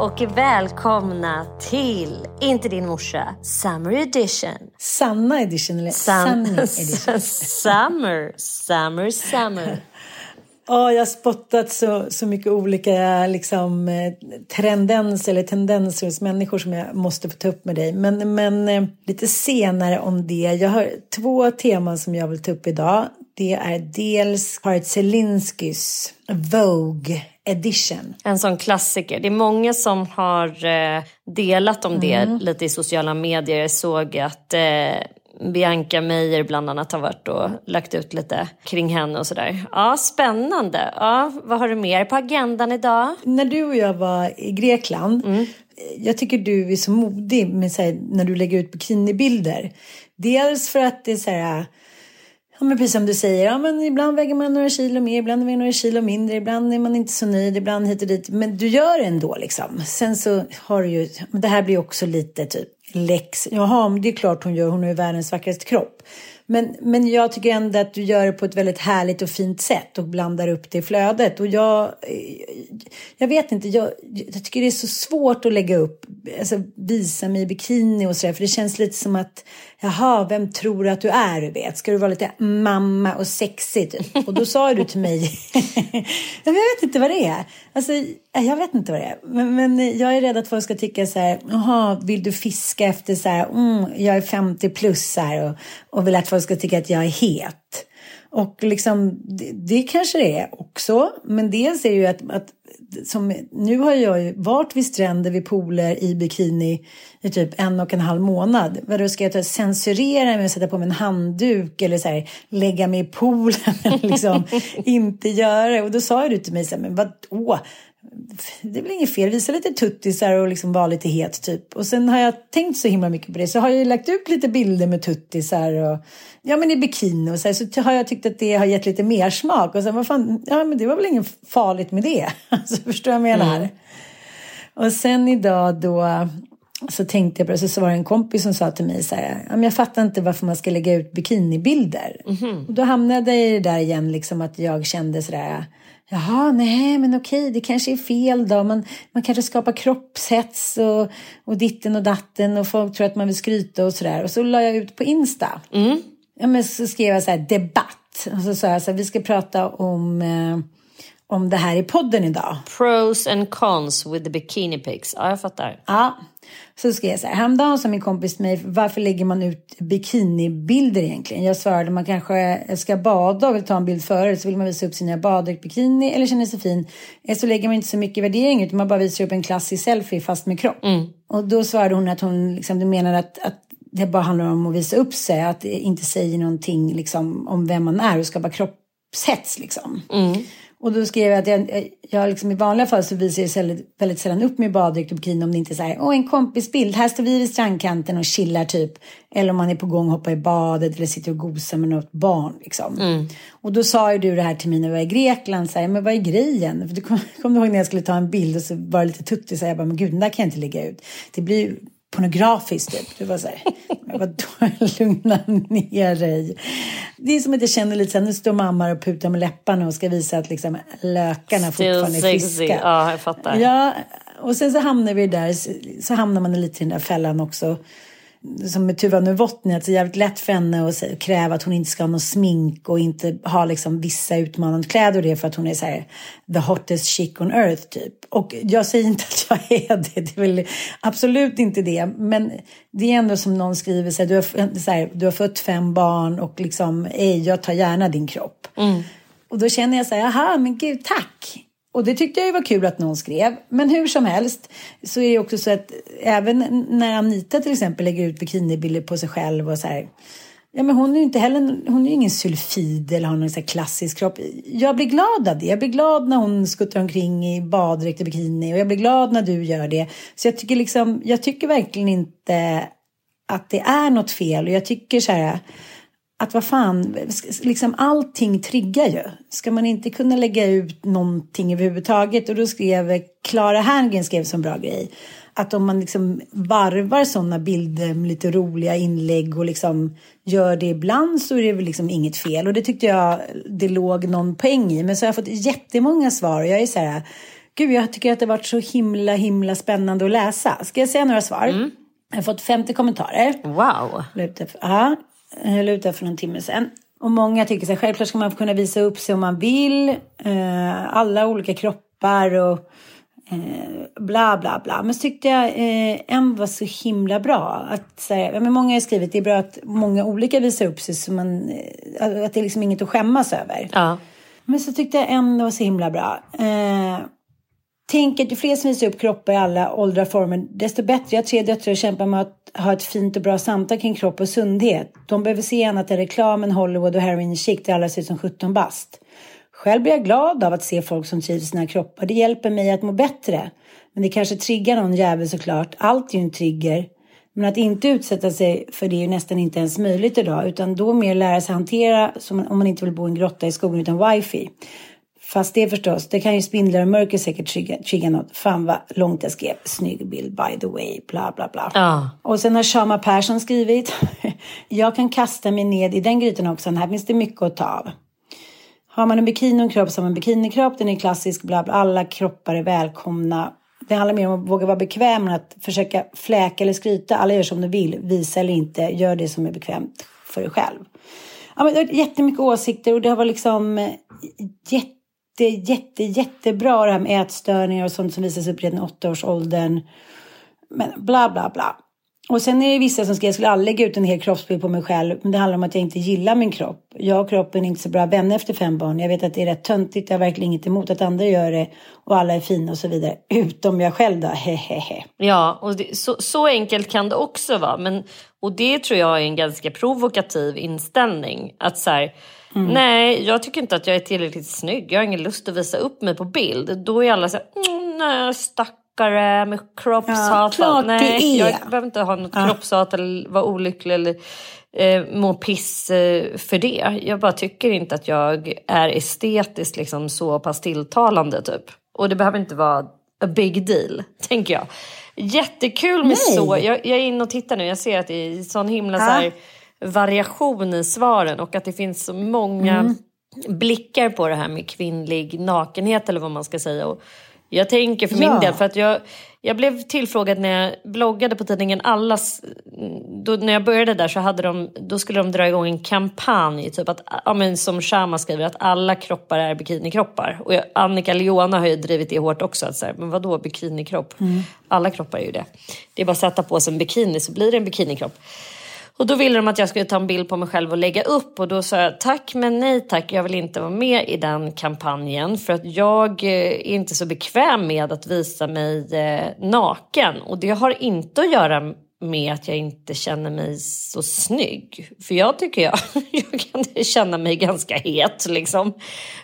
Och välkomna till Inte din morsa Summer Edition. Sanna edition eller Sunny edition. summer, summer, summer. Ja, jag har spottat så, så mycket olika liksom, eh, tendenser eller tendenser hos människor som jag måste få ta upp med dig. Men, men eh, lite senare om det. Jag har två teman som jag vill ta upp idag. Det är dels Hart Zelinskys Vogue edition. En sån klassiker. Det är många som har eh, delat om det Mm. lite i sociala medier. Jag såg att eh, Bianca Meijer bland annat har varit och lagt ut lite kring henne och sådär. Ja, spännande. Ja, vad har du mer på agendan idag? När du och jag var i Grekland, Mm. jag tycker du är så modig med, så här, när du lägger ut bikinibilder. Dels för att det är så här, ja men precis som du säger, ja men ibland väger man några kilo mer, ibland väger man några kilo mindre, ibland är man inte så nöjd, ibland hit och dit. Men du gör det ändå liksom. Sen så har du ju, men det här blir också lite typ läx. Jaha, men det är klart hon gör. Hon har ju världens vackraste kropp. Men, men jag tycker ändå att du gör det på ett väldigt härligt och fint sätt och blandar upp det i flödet. Och jag, jag vet inte, jag, jag tycker det är så svårt att lägga upp, alltså visa mig i bikini och sådär. För det känns lite som att, jaha, vem tror du att du är? Du vet, ska du vara lite mamma och sexig typ? Och då sa du till mig, jag vet inte vad det är. Alltså, eh, jag vet inte vad det är. Men, men jag är rädd att folk ska tycka så här, jaha, vill du fiska efter så här, mm, jag är 50 plus här och, och vill att folk ska tycka att jag är het. Och liksom, det, det kanske det är också. Men dels är det ju att, att som, nu har jag ju varit vid stränder, vid pooler i bikini i typ en och en halv månad. Vadå, ska jag ta, censurera mig och sätta på mig en handduk eller så här, lägga mig i poolen? liksom, inte göra det. Och då sa ju du till mig så här, men vadå? Det är väl inget fel, visa lite tuttisar och liksom vara lite het typ. Och sen har jag tänkt så himla mycket på det så har jag lagt ut lite bilder med tuttisar och ja men i bikini och så, här, så har jag tyckt att det har gett lite mer smak och sen vad fan, ja men det var väl inget farligt med det. Alltså förstår jag vad jag menar? Mm. Och sen idag då så tänkte jag på det, så var det en kompis som sa till mig så här, jag fattar inte varför man ska lägga ut bikinibilder. Mm. Och då hamnade jag i det där igen, liksom att jag kände sådär, Jaha, nej, men okej, det kanske är fel då. Man, man kanske skapar kroppshets och, och ditten och datten och folk tror att man vill skryta och sådär. Och så la jag ut på Insta. Mm. Ja, men så skrev jag så här, debatt. Och så sa jag så här, vi ska prata om, eh, om det här i podden idag. Pros and cons with the bikini pics. Ja, jag fattar. Ja, så skrev jag så här, häromdagen sa min kompis till mig, varför lägger man ut bikinibilder egentligen? Jag svarade, man kanske ska bada och vill ta en bild före, så vill man visa upp sina baddräkt, bikini eller känner sig fin. Så lägger man inte så mycket värdering utan man bara visar upp en klassisk selfie fast med kropp. Mm. Och då svarade hon att hon liksom, menar att, att det bara handlar om att visa upp sig, att det inte säger någonting liksom, om vem man är och skapa kroppshets liksom. Mm. Och då skrev jag att jag, jag liksom i vanliga fall så visar jag väldigt, väldigt sällan upp min baddräkt och bikini om det inte är så här, åh en kompisbild, här står vi vid strandkanten och chillar typ. Eller om man är på gång och hoppar i badet eller sitter och gosar med något barn liksom. Mm. Och då sa ju du det här till mig när vi var i Grekland, så här, men vad är grejen? För du kommer kom ihåg när jag skulle ta en bild och så var det lite tuttigt, så jag bara, men gud den där kan jag inte lägga ut. Det blir pornografiskt typ. Det var så här, vadå, lugna ner dig. Det är som att jag känner lite så här, nu står mamma och putar med läpparna och ska visa att liksom lökarna Still fortfarande är friska. Ja, jag fattar. Ja, och sen så hamnar vi där, så hamnar man lite i den där fällan också som med Tuva Novotny, att det är jävligt lätt för henne att kräva att hon inte ska ha något smink och inte ha liksom vissa utmanande kläder och det för att hon är så här, the hottest chick on earth typ. Och jag säger inte att jag är det, det är väl absolut inte det. Men det är ändå som någon skriver, så här, du, har, så här, du har fött fem barn och liksom, ej, jag tar gärna din kropp. Mm. Och då känner jag så här, jaha, men gud, tack. Och det tyckte jag ju var kul att någon skrev. Men hur som helst så är det också så att även när Anita till exempel lägger ut bikinibilder på sig själv och så här. Ja, men hon är ju inte heller, hon är ingen sulfid eller har någon så klassisk kropp. Jag blir glad av det. Jag blir glad när hon skuttar omkring i baddräkt och bikini och jag blir glad när du gör det. Så jag tycker liksom, jag tycker verkligen inte att det är något fel och jag tycker så här att vad fan, liksom allting triggar ju. Ska man inte kunna lägga ut någonting överhuvudtaget? Och då skrev Clara Herngren skrev som bra grej. Att om man liksom varvar sådana bilder med lite roliga inlägg och liksom gör det ibland så är det väl liksom inget fel. Och det tyckte jag det låg någon poäng i. Men så har jag fått jättemånga svar och jag är så här, gud jag tycker att det varit så himla himla spännande att läsa. Ska jag säga några svar? Mm. Jag har fått 50 kommentarer. Wow! Ja, jag la ut det för någon timme sedan. Och många tycker så här, självklart ska man kunna visa upp sig om man vill. Eh, alla olika kroppar och eh, bla bla bla. Men så tyckte jag eh, en var så himla bra. Att, så här, men många har skrivit det är bra att många olika visar upp sig. Så man, eh, att det är liksom inget att skämmas över. Ja. Men så tyckte jag en var så himla bra. Eh, Tänk att ju fler som visar upp kroppar i alla åldrar och former, desto bättre. Jag har tre döttrar och kämpar med att ha ett fint och bra samtal kring kropp och sundhet. De behöver se annat än reklamen, Hollywood och heroin chic där alla ser ut som 17 bast. Själv blir jag glad av att se folk som trivs i sina kroppar. Det hjälper mig att må bättre. Men det kanske triggar någon jävel såklart. Allt är ju en trigger. Men att inte utsätta sig för det är ju nästan inte ens möjligt idag. Utan då mer lära sig hantera som om man inte vill bo i en grotta i skogen utan wifi. Fast det förstås, det kan ju spindlar och mörker säkert trigga, något. Fan vad långt jag skrev. Snygg bild by the way, bla bla bla. Ja. Och sen har Shama Persson skrivit. jag kan kasta mig ned i den grytan också. Här finns det mycket att ta av. Har man en bikini och en kropp så har man en bikinikropp. Den är klassisk, bla bla. Alla kroppar är välkomna. Det handlar mer om att våga vara bekväm än att försöka fläka eller skryta. Alla gör som de vill, visa eller inte. Gör det som är bekvämt för dig själv. Ja, men det har varit jättemycket åsikter och det har varit liksom eh, jätte, jätte, jättebra det här med ätstörningar och sånt som visas upp redan i åttaårsåldern. Men bla, bla, bla. Och sen är det vissa som skriver, jag skulle aldrig lägga ut en hel kroppsbild på mig själv. Men det handlar om att jag inte gillar min kropp. Jag och kroppen är inte så bra vänner efter fem barn. Jag vet att det är rätt töntigt. Jag har verkligen inget emot att andra gör det. Och alla är fina och så vidare. Utom jag själv då, hehehe. Ja, och det, så, så enkelt kan det också vara. Men, och det tror jag är en ganska provokativ inställning. Att så här, mm. nej, jag tycker inte att jag är tillräckligt snygg. Jag har ingen lust att visa upp mig på bild. Då är alla så här, mm, nej, stack rackare med kroppshat. Ja, Nej, jag behöver inte ha något ja. kroppshat eller vara olycklig eller eh, må piss eh, för det. Jag bara tycker inte att jag är estetiskt liksom så pass tilltalande typ. Och det behöver inte vara a big deal, tänker jag. Jättekul med Nej. så. Jag, jag är inne och tittar nu. Jag ser att det är sån himla ja. så här, variation i svaren och att det finns så många mm. blickar på det här med kvinnlig nakenhet eller vad man ska säga. Och jag tänker för min del, för att jag, jag blev tillfrågad när jag bloggade på tidningen Allas. Då, när jag började där så hade de, då skulle de dra igång en kampanj, typ att, ja, men som Shama skriver, att alla kroppar är bikinikroppar. Och jag, Annika Leona har ju drivit det hårt också, att så här, men vadå bikinikropp? Mm. Alla kroppar är ju det. Det är bara att sätta på sig en bikini så blir det en bikinikropp. Och då ville de att jag skulle ta en bild på mig själv och lägga upp och då sa jag tack men nej tack, jag vill inte vara med i den kampanjen för att jag eh, är inte så bekväm med att visa mig eh, naken och det har inte att göra med att jag inte känner mig så snygg. För jag tycker jag, jag kan känna mig ganska het liksom.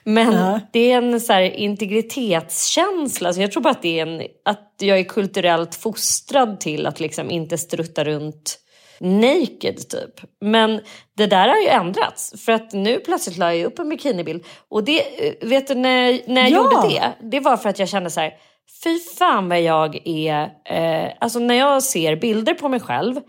Men ja. det är en så här integritetskänsla. Så jag tror bara att, det är en, att jag är kulturellt fostrad till att liksom inte strutta runt naked typ. Men det där har ju ändrats för att nu plötsligt la jag upp en bikinibild och det, vet du när, när jag ja. gjorde det, det var för att jag kände så här, fy fan vad jag är, eh, alltså när jag ser bilder på mig själv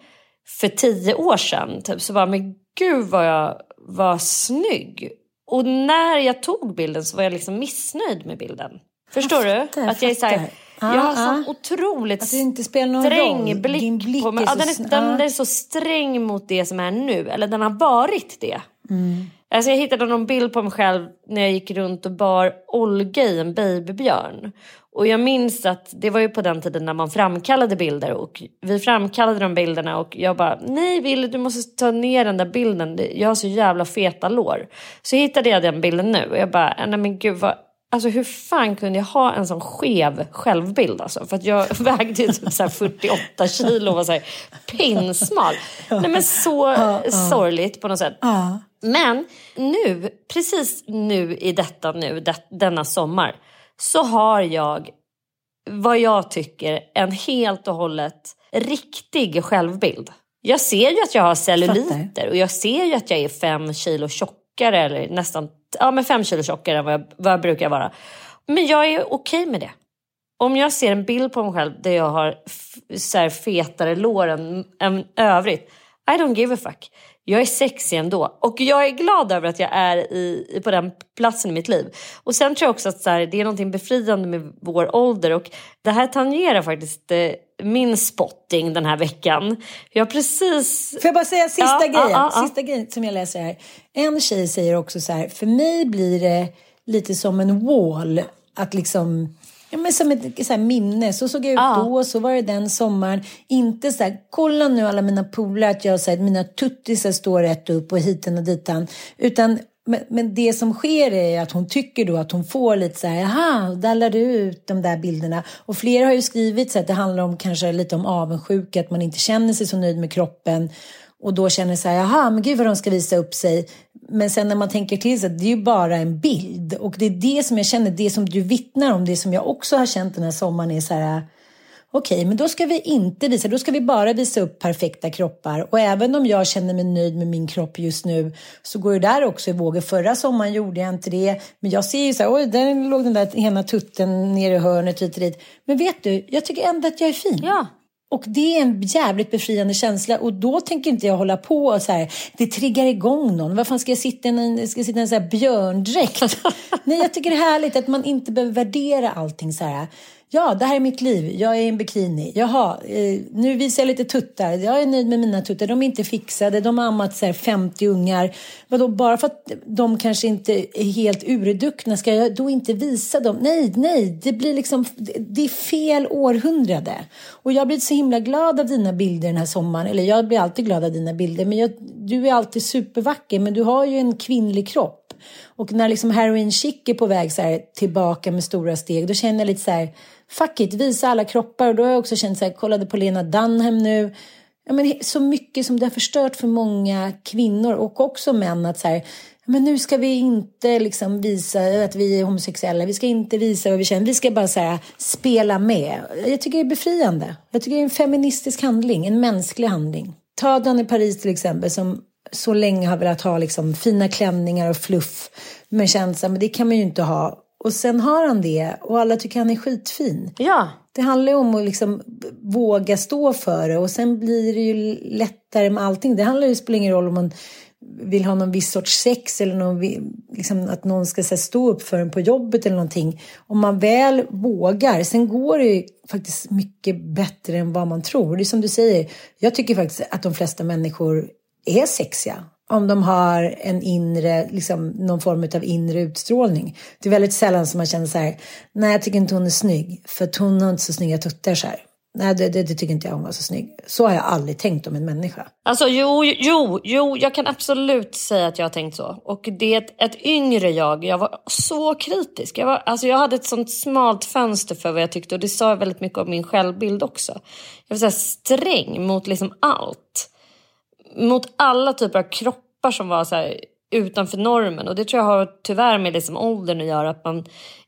för tio år sedan typ, så var men gud vad jag var snygg. Och när jag tog bilden så var jag liksom missnöjd med bilden. Förstår jag du? Att jag är så här, Ah, jag har ah. sån otroligt att det inte spelar någon sträng roll. blick, blick på mig. Ja, den, är, den, ah. är så sträng mot det som är nu. Eller den har varit det. Mm. Alltså jag hittade någon bild på mig själv när jag gick runt och bar Olga i en babybjörn. Och jag minns att det var ju på den tiden när man framkallade bilder och vi framkallade de bilderna och jag bara nej Ville du måste ta ner den där bilden. Jag har så jävla feta lår. Så hittade jag den bilden nu och jag bara nej men gud vad Alltså hur fan kunde jag ha en sån skev självbild alltså? För att jag vägde typ så 48 kilo och var så här pinsmal. Nej men så uh, uh. sorgligt på något sätt. Uh. Men nu, precis nu i detta nu, det, denna sommar, så har jag vad jag tycker en helt och hållet riktig självbild. Jag ser ju att jag har celluliter och jag ser ju att jag är fem kilo tjockare eller nästan ja, men fem kilo tjockare än vad jag, vad jag brukar vara. Men jag är okej med det. Om jag ser en bild på mig själv där jag har så här fetare lår än, än övrigt, I don't give a fuck. Jag är sexig ändå och jag är glad över att jag är i, på den platsen i mitt liv. Och sen tror jag också att så här, det är någonting befriande med vår ålder och det här tangerar faktiskt eh, min spotting den här veckan. Jag har precis... Får jag bara säga sista ja, grejen? Ja, ja, sista grejen som jag läser här. En tjej säger också så här, för mig blir det lite som en wall. Att liksom Ja, men som ett så här, minne. Så såg jag ut ja. då, så var det den sommaren. Inte så här, kolla nu alla mina polare att jag, så här, mina tuttisar står rätt upp och hiten och ditan. Utan men, men, det som sker är att hon tycker då att hon får lite så här, jaha, där lär du ut de där bilderna. Och flera har ju skrivit så att det handlar om kanske lite om avundsjuka, att man inte känner sig så nöjd med kroppen. Och då känner så här, jaha, men gud vad de ska visa upp sig. Men sen när man tänker till sig, det är ju bara en bild. Och det är det som jag känner, det som du vittnar om, det som jag också har känt den här sommaren är så här, okej, okay, men då ska vi inte visa, då ska vi bara visa upp perfekta kroppar. Och även om jag känner mig nöjd med min kropp just nu så går det där också i vågor. Förra sommaren gjorde jag inte det, men jag ser ju så här, oj, där låg den där ena tutten nere i hörnet hit och dit. Men vet du, jag tycker ändå att jag är fin. Ja. Och det är en jävligt befriande känsla och då tänker inte jag hålla på och så här, det triggar igång någon. Varför ska jag sitta i en, ska jag sitta i en så här björndräkt? Nej, jag tycker det är härligt att man inte behöver värdera allting så här. Ja, det här är mitt liv. Jag är i en bikini. Jaha, eh, nu visar jag lite tuttar. Jag är nöjd med mina tuttar. De är inte fixade. De har ammat så 50 ungar. Vadå, bara för att de kanske inte är helt urduckna ska jag då inte visa dem? Nej, nej, det blir liksom, det är fel århundrade. Och jag blir så himla glad av dina bilder den här sommaren. Eller jag blir alltid glad av dina bilder. Men jag, du är alltid supervacker. Men du har ju en kvinnlig kropp. Och när liksom heroin chic är på väg så här, tillbaka med stora steg, då känner jag lite så här, fuck it, visa alla kroppar. Och då har jag också känt så här, kollade på Lena Dunham nu. Ja, men så mycket som det har förstört för många kvinnor och också män att så här, men nu ska vi inte liksom visa att vi är homosexuella. Vi ska inte visa vad vi känner. Vi ska bara så här, spela med. Jag tycker det är befriande. Jag tycker det är en feministisk handling, en mänsklig handling. Ta Danne Paris till exempel som så länge har velat ha liksom fina klänningar och fluff. Men känt men det kan man ju inte ha. Och sen har han det och alla tycker han är skitfin. Ja. Det handlar ju om att liksom våga stå för det och sen blir det ju lättare med allting. Det handlar ju, spelar ingen roll om man vill ha någon viss sorts sex eller någon, liksom, att någon ska här, stå upp för en på jobbet eller någonting. Om man väl vågar, sen går det ju faktiskt mycket bättre än vad man tror. Det är som du säger, jag tycker faktiskt att de flesta människor är sexiga. Om de har en inre, liksom någon form av inre utstrålning. Det är väldigt sällan som man känner så här, nej jag tycker inte hon är snygg, för att hon har inte så snygga tuttar så här. Nej, det, det, det, tycker inte jag hon var så snygg. Så har jag aldrig tänkt om en människa. Alltså jo, jo, jo, jag kan absolut säga att jag har tänkt så. Och det är ett, ett yngre jag, jag var så kritisk. Jag, var, alltså, jag hade ett sånt smalt fönster för vad jag tyckte och det sa väldigt mycket om min självbild också. Jag var så sträng mot liksom allt mot alla typer av kroppar som var så här, utanför normen. Och det tror jag har tyvärr med liksom åldern att göra. Att man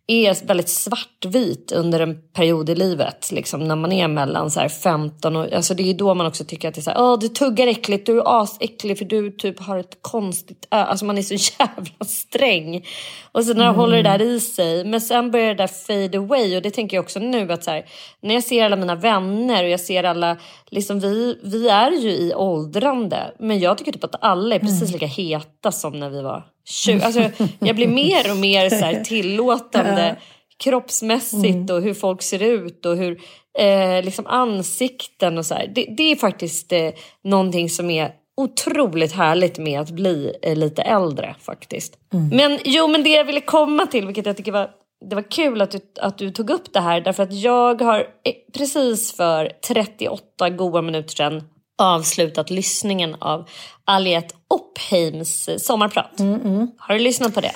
är väldigt svartvit under en period i livet. Liksom när man är mellan så 15 och... Alltså det är då man också tycker att det är så här, du tuggar äckligt, du är asäcklig för du typ har ett konstigt. Alltså man är så jävla sträng. Och sen när mm. håller det där i sig. Men sen börjar det där fade away. Och det tänker jag också nu att så här, när jag ser alla mina vänner och jag ser alla, liksom vi, vi är ju i åldrande. Men jag tycker typ att alla är precis mm. lika heta som när vi var 20, alltså, jag blir mer och mer så här tillåtande kroppsmässigt mm. och hur folk ser ut och hur eh, liksom ansikten och så här. Det, det är faktiskt eh, någonting som är otroligt härligt med att bli eh, lite äldre faktiskt. Mm. Men jo, men det jag ville komma till, vilket jag tycker var det var kul att du, att du tog upp det här därför att jag har eh, precis för 38 goda minuter sedan avslutat lyssningen av Aliette Oppheims sommarprat. Mm, mm. Har du lyssnat på det?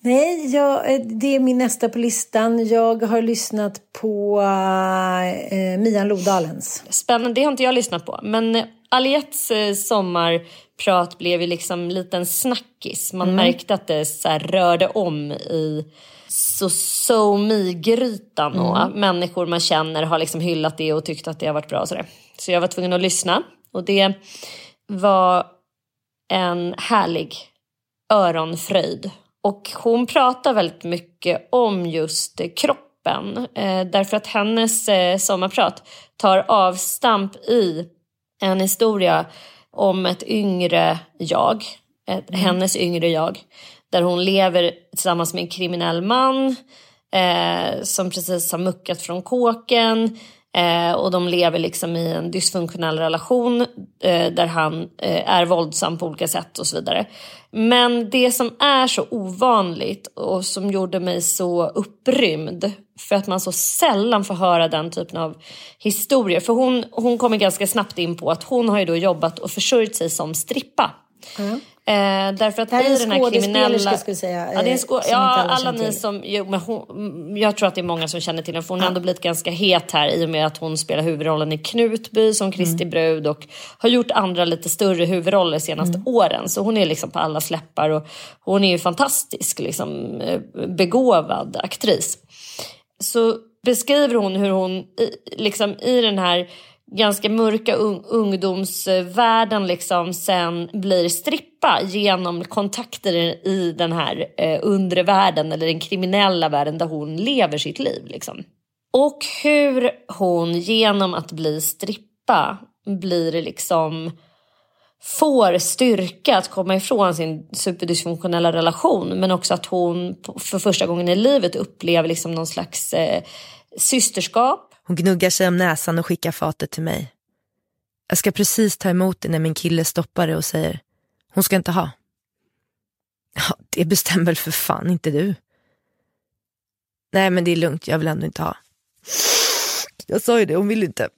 Nej, jag, eh, det är min nästa på listan. Jag har lyssnat på uh, Mian Lodalens. Spännande, det har inte jag lyssnat på. Men Aliettes uh, sommarprat blev ju liksom en liten snackis. Man mm. märkte att det så rörde om i så so me-grytan och mm. människor man känner har liksom hyllat det och tyckt att det har varit bra. Och så, där. så jag var tvungen att lyssna. Och det var en härlig öronfröjd. Och hon pratar väldigt mycket om just kroppen. Eh, därför att hennes eh, sommarprat tar avstamp i en historia om ett yngre jag. Mm. Hennes yngre jag. Där hon lever tillsammans med en kriminell man eh, som precis har muckat från kåken. Eh, och de lever liksom i en dysfunktionell relation eh, där han eh, är våldsam på olika sätt och så vidare. Men det som är så ovanligt och som gjorde mig så upprymd för att man så sällan får höra den typen av historier. För hon, hon kommer ganska snabbt in på att hon har ju då jobbat och försörjt sig som strippa. Mm. Eh, därför att det här är en skådespelerska skulle säga. Ja, det är en skå- ja alla ni som... Jo, men hon, jag tror att det är många som känner till henne. För hon har ändå blivit ganska het här i och med att hon spelar huvudrollen i Knutby som Kristi mm. brud och har gjort andra lite större huvudroller senaste mm. åren. Så hon är liksom på alla släppar och hon är ju fantastisk, liksom, eh, begåvad aktris. Så beskriver hon hur hon liksom i den här ganska mörka un ungdomsvärlden liksom sen blir strippa genom kontakter i den här eh, undre världen eller den kriminella världen där hon lever sitt liv. Liksom. Och hur hon genom att bli strippa blir liksom får styrka att komma ifrån sin superdysfunktionella relation men också att hon för första gången i livet upplever liksom någon slags eh, systerskap. Hon gnuggar sig om näsan och skickar fatet till mig. Jag ska precis ta emot det när min kille stoppar det och säger hon ska inte ha. Ja, det bestämmer väl för fan inte du. Nej men det är lugnt, jag vill ändå inte ha. Jag sa ju det, hon vill inte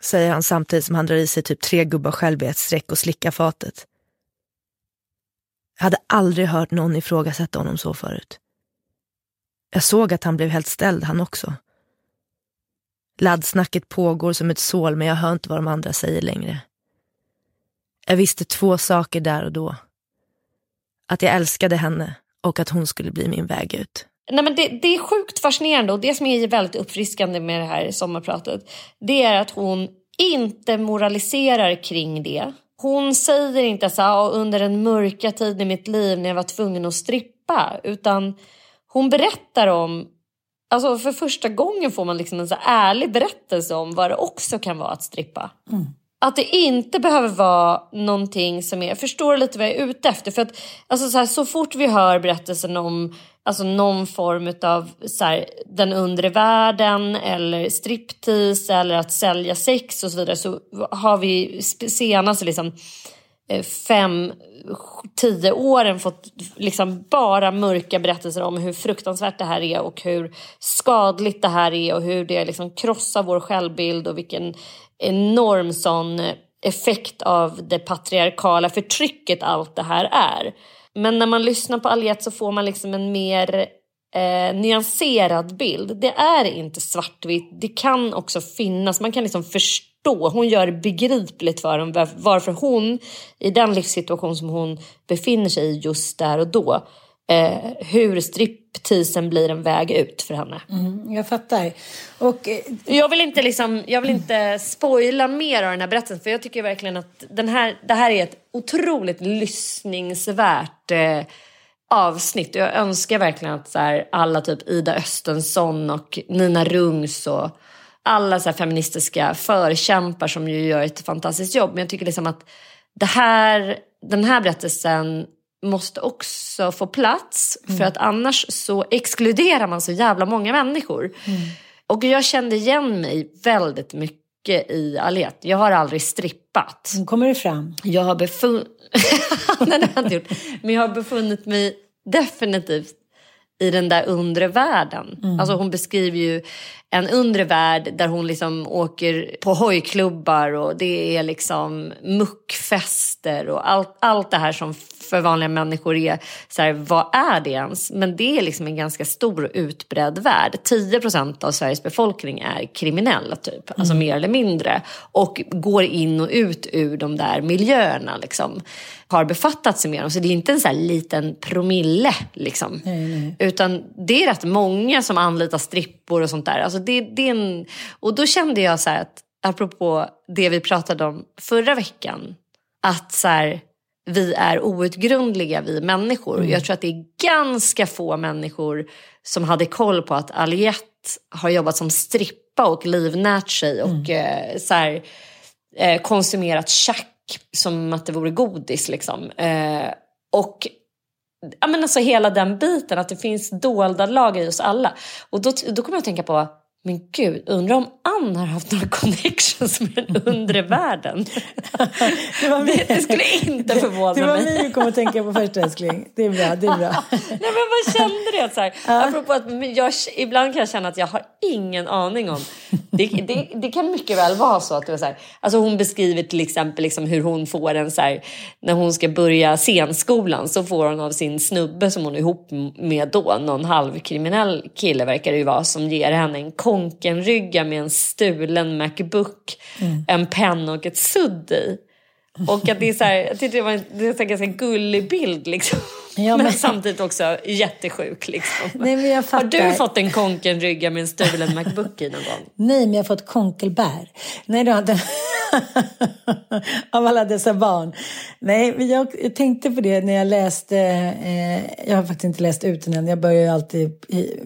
säger han samtidigt som han drar i sig typ tre gubbar själv i ett streck och slickar fatet. Jag hade aldrig hört någon ifrågasätta honom så förut. Jag såg att han blev helt ställd han också. Laddsnacket pågår som ett sål men jag hör inte vad de andra säger längre. Jag visste två saker där och då. Att jag älskade henne och att hon skulle bli min väg ut. Nej, men det, det, är sjukt fascinerande och det som är väldigt uppfriskande med det här sommarpratet det är att hon inte moraliserar kring det. Hon säger inte så här, ah, under den mörka tiden i mitt liv när jag var tvungen att strippa utan hon berättar om Alltså för första gången får man liksom en så ärlig berättelse om vad det också kan vara att strippa. Mm. Att det inte behöver vara någonting som är... Jag förstår lite vad jag är ute efter. För att alltså så, här, så fort vi hör berättelsen om alltså någon form av så här, den undre världen eller striptease eller att sälja sex och så vidare så har vi senaste liksom, Eh, fem, tio åren fått liksom bara mörka berättelser om hur fruktansvärt det här är och hur skadligt det här är och hur det liksom krossar vår självbild och vilken enorm sån effekt av det patriarkala förtrycket allt det här är. Men när man lyssnar på Aliette så får man liksom en mer eh, nyanserad bild. Det är inte svartvitt. Det kan också finnas, man kan liksom förstå. Hon gör det begripligt för dem varför hon i den livssituation som hon befinner sig i just där och då eh, hur stripteasen blir en väg ut för henne. Mm, jag fattar. Och, eh, jag, vill inte liksom, jag vill inte spoila mer av den här berättelsen för jag tycker verkligen att den här, det här är ett otroligt lyssningsvärt eh, avsnitt. Jag önskar verkligen att så här, alla typ Ida Östensson och Nina Rungs och alla så här, feministiska förkämpar som ju gör ett fantastiskt jobb. Men jag tycker liksom att det här, den här berättelsen måste också få plats mm. för att annars så exkluderar man så jävla många människor. Mm. Och jag kände igen mig väldigt mycket i Aliette. Jag har aldrig strippat. Nu kommer det fram. Jag har befunnit... Nej, det har jag inte gjort. Men jag har befunnit mig definitivt i den där undre världen. Mm. Alltså hon beskriver ju en undre värld där hon liksom åker på hojklubbar och det är liksom muckfester och allt, allt det här som för vanliga människor är så här, vad är det ens? Men det är liksom en ganska stor och utbredd värld. 10% av Sveriges befolkning är kriminella typ, alltså mm. alltså mer eller mindre. Och går in och ut ur de där miljöerna liksom. Har befattat sig med dem. Så det är inte en så här liten promille liksom. Nej, nej. Utan det är rätt många som anlitar strippor och sånt där. Alltså det, det en... Och då kände jag så att, apropå det vi pratade om förra veckan. Att så här, vi är outgrundliga, vi människor. Mm. Jag tror att det är ganska få människor som hade koll på att Aliette har jobbat som strippa och livnärt sig och mm. eh, så här, eh, konsumerat tjack som att det vore godis. Liksom. Eh, och ja, men alltså hela den biten, att det finns dolda lager i oss alla. Och då, då kommer jag att tänka på men gud, undrar om Ann har haft några connections med den undre världen. det, var det, det skulle inte förvåna mig. Det var mig du kom att tänka på först älskling. Det är bra, det är bra. Nej men vad kände det? Så här, ja. Apropå att jag, ibland kan jag känna att jag har ingen aning om. Det, det, det kan mycket väl vara så att det var så här, alltså hon beskriver till exempel liksom hur hon får en så här, när hon ska börja scenskolan så får hon av sin snubbe som hon är ihop med då, någon halvkriminell kille verkar det ju vara, som ger henne en konkenrygga med en stulen Macbook, mm. en penna och ett sudd i. Och att det är så här, jag tyckte det var en, det är en ganska gullig bild liksom. Ja, men... men... samtidigt också jättesjuk. Liksom. Nej, Har du fått en konkenrygga med en stulen Macbook i någon gång? Nej, men jag har fått konkelbär. Nej, det har inte. Av alla dessa barn. Nej, men jag, jag, tänkte på det när jag läste. Eh, jag har faktiskt inte läst ut den än. Jag börjar ju alltid i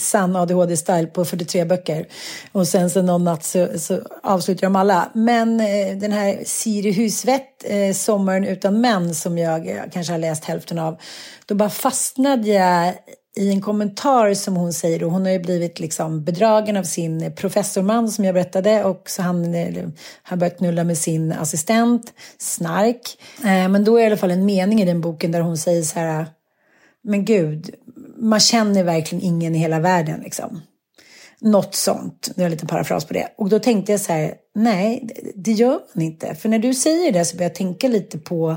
sann ADHD-style på 43 böcker. Och sen så någon natt så, så avslutar jag dem alla. Men eh, den här Siri Husvett, eh, Sommaren utan män, som jag kanske har läst hälften av. Då bara fastnade jag i en kommentar som hon säger, och hon har ju blivit liksom bedragen av sin professorman som jag berättade och så han har börjat knulla med sin assistent, Snark. Eh, men då är det i alla fall en mening i den boken där hon säger så här, men gud, man känner verkligen ingen i hela världen liksom. Något sånt, det är en liten parafras på det. Och då tänkte jag så här, nej, det gör man inte. För när du säger det så börjar jag tänka lite på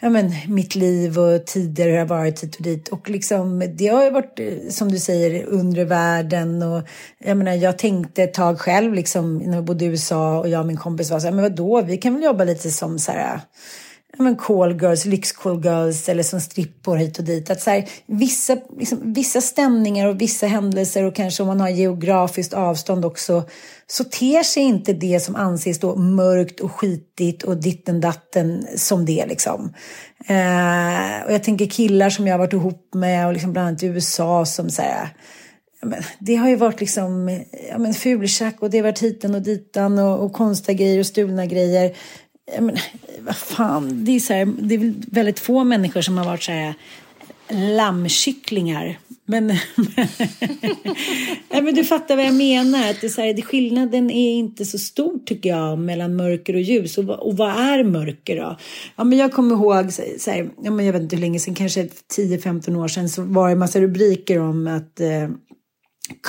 ja, men, mitt liv och tider hur det har varit hit och dit. Och liksom, det har ju varit, eh, som du säger, undre världen. Och, jag, menar, jag tänkte ett tag själv, liksom, när jag bodde i USA och jag och min kompis var så här, men vadå, vi kan väl jobba lite som så här, men call girls, lyx call girls eller som strippor hit och dit. Att så här, vissa, liksom, vissa stämningar och vissa händelser och kanske om man har geografiskt avstånd också så ter sig inte det som anses då mörkt och skitigt och ditten datten som det liksom. Eh, och jag tänker killar som jag har varit ihop med och liksom bland annat i USA som så här, men, det har ju varit liksom ja, men fultjack och det har varit hiten och ditan och, och konstiga grejer och stulna grejer men, vad fan, det är, så här, det är väldigt få människor som har varit så här lammkycklingar. Men, nej, men du fattar vad jag menar. Att det är här, skillnaden är inte så stor tycker jag mellan mörker och ljus. Och, och vad är mörker då? Ja, men jag kommer ihåg, så här, ja, men jag vet inte hur länge sedan, kanske 10-15 år sedan så var det en massa rubriker om att eh,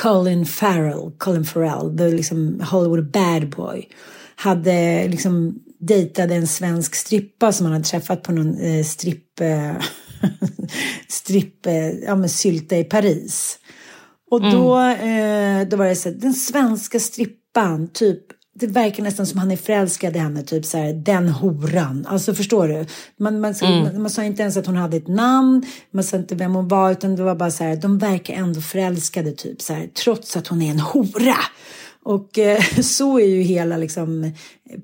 Colin Farrell, Colin Farrell, the liksom Hollywood bad boy, hade liksom dejtade en svensk strippa som han hade träffat på någon eh, stripp, eh, stripp eh, ja, men sylta i Paris. Och då, mm. eh, då var det så här, den svenska strippan, typ det verkar nästan som han är förälskad i henne, typ så här, den horan. Alltså förstår du? Man, man, mm. man, man, sa inte ens att hon hade ett namn, man sa inte vem hon var, utan det var bara så här, de verkar ändå förälskade typ så här, trots att hon är en hora. Och eh, så är ju hela liksom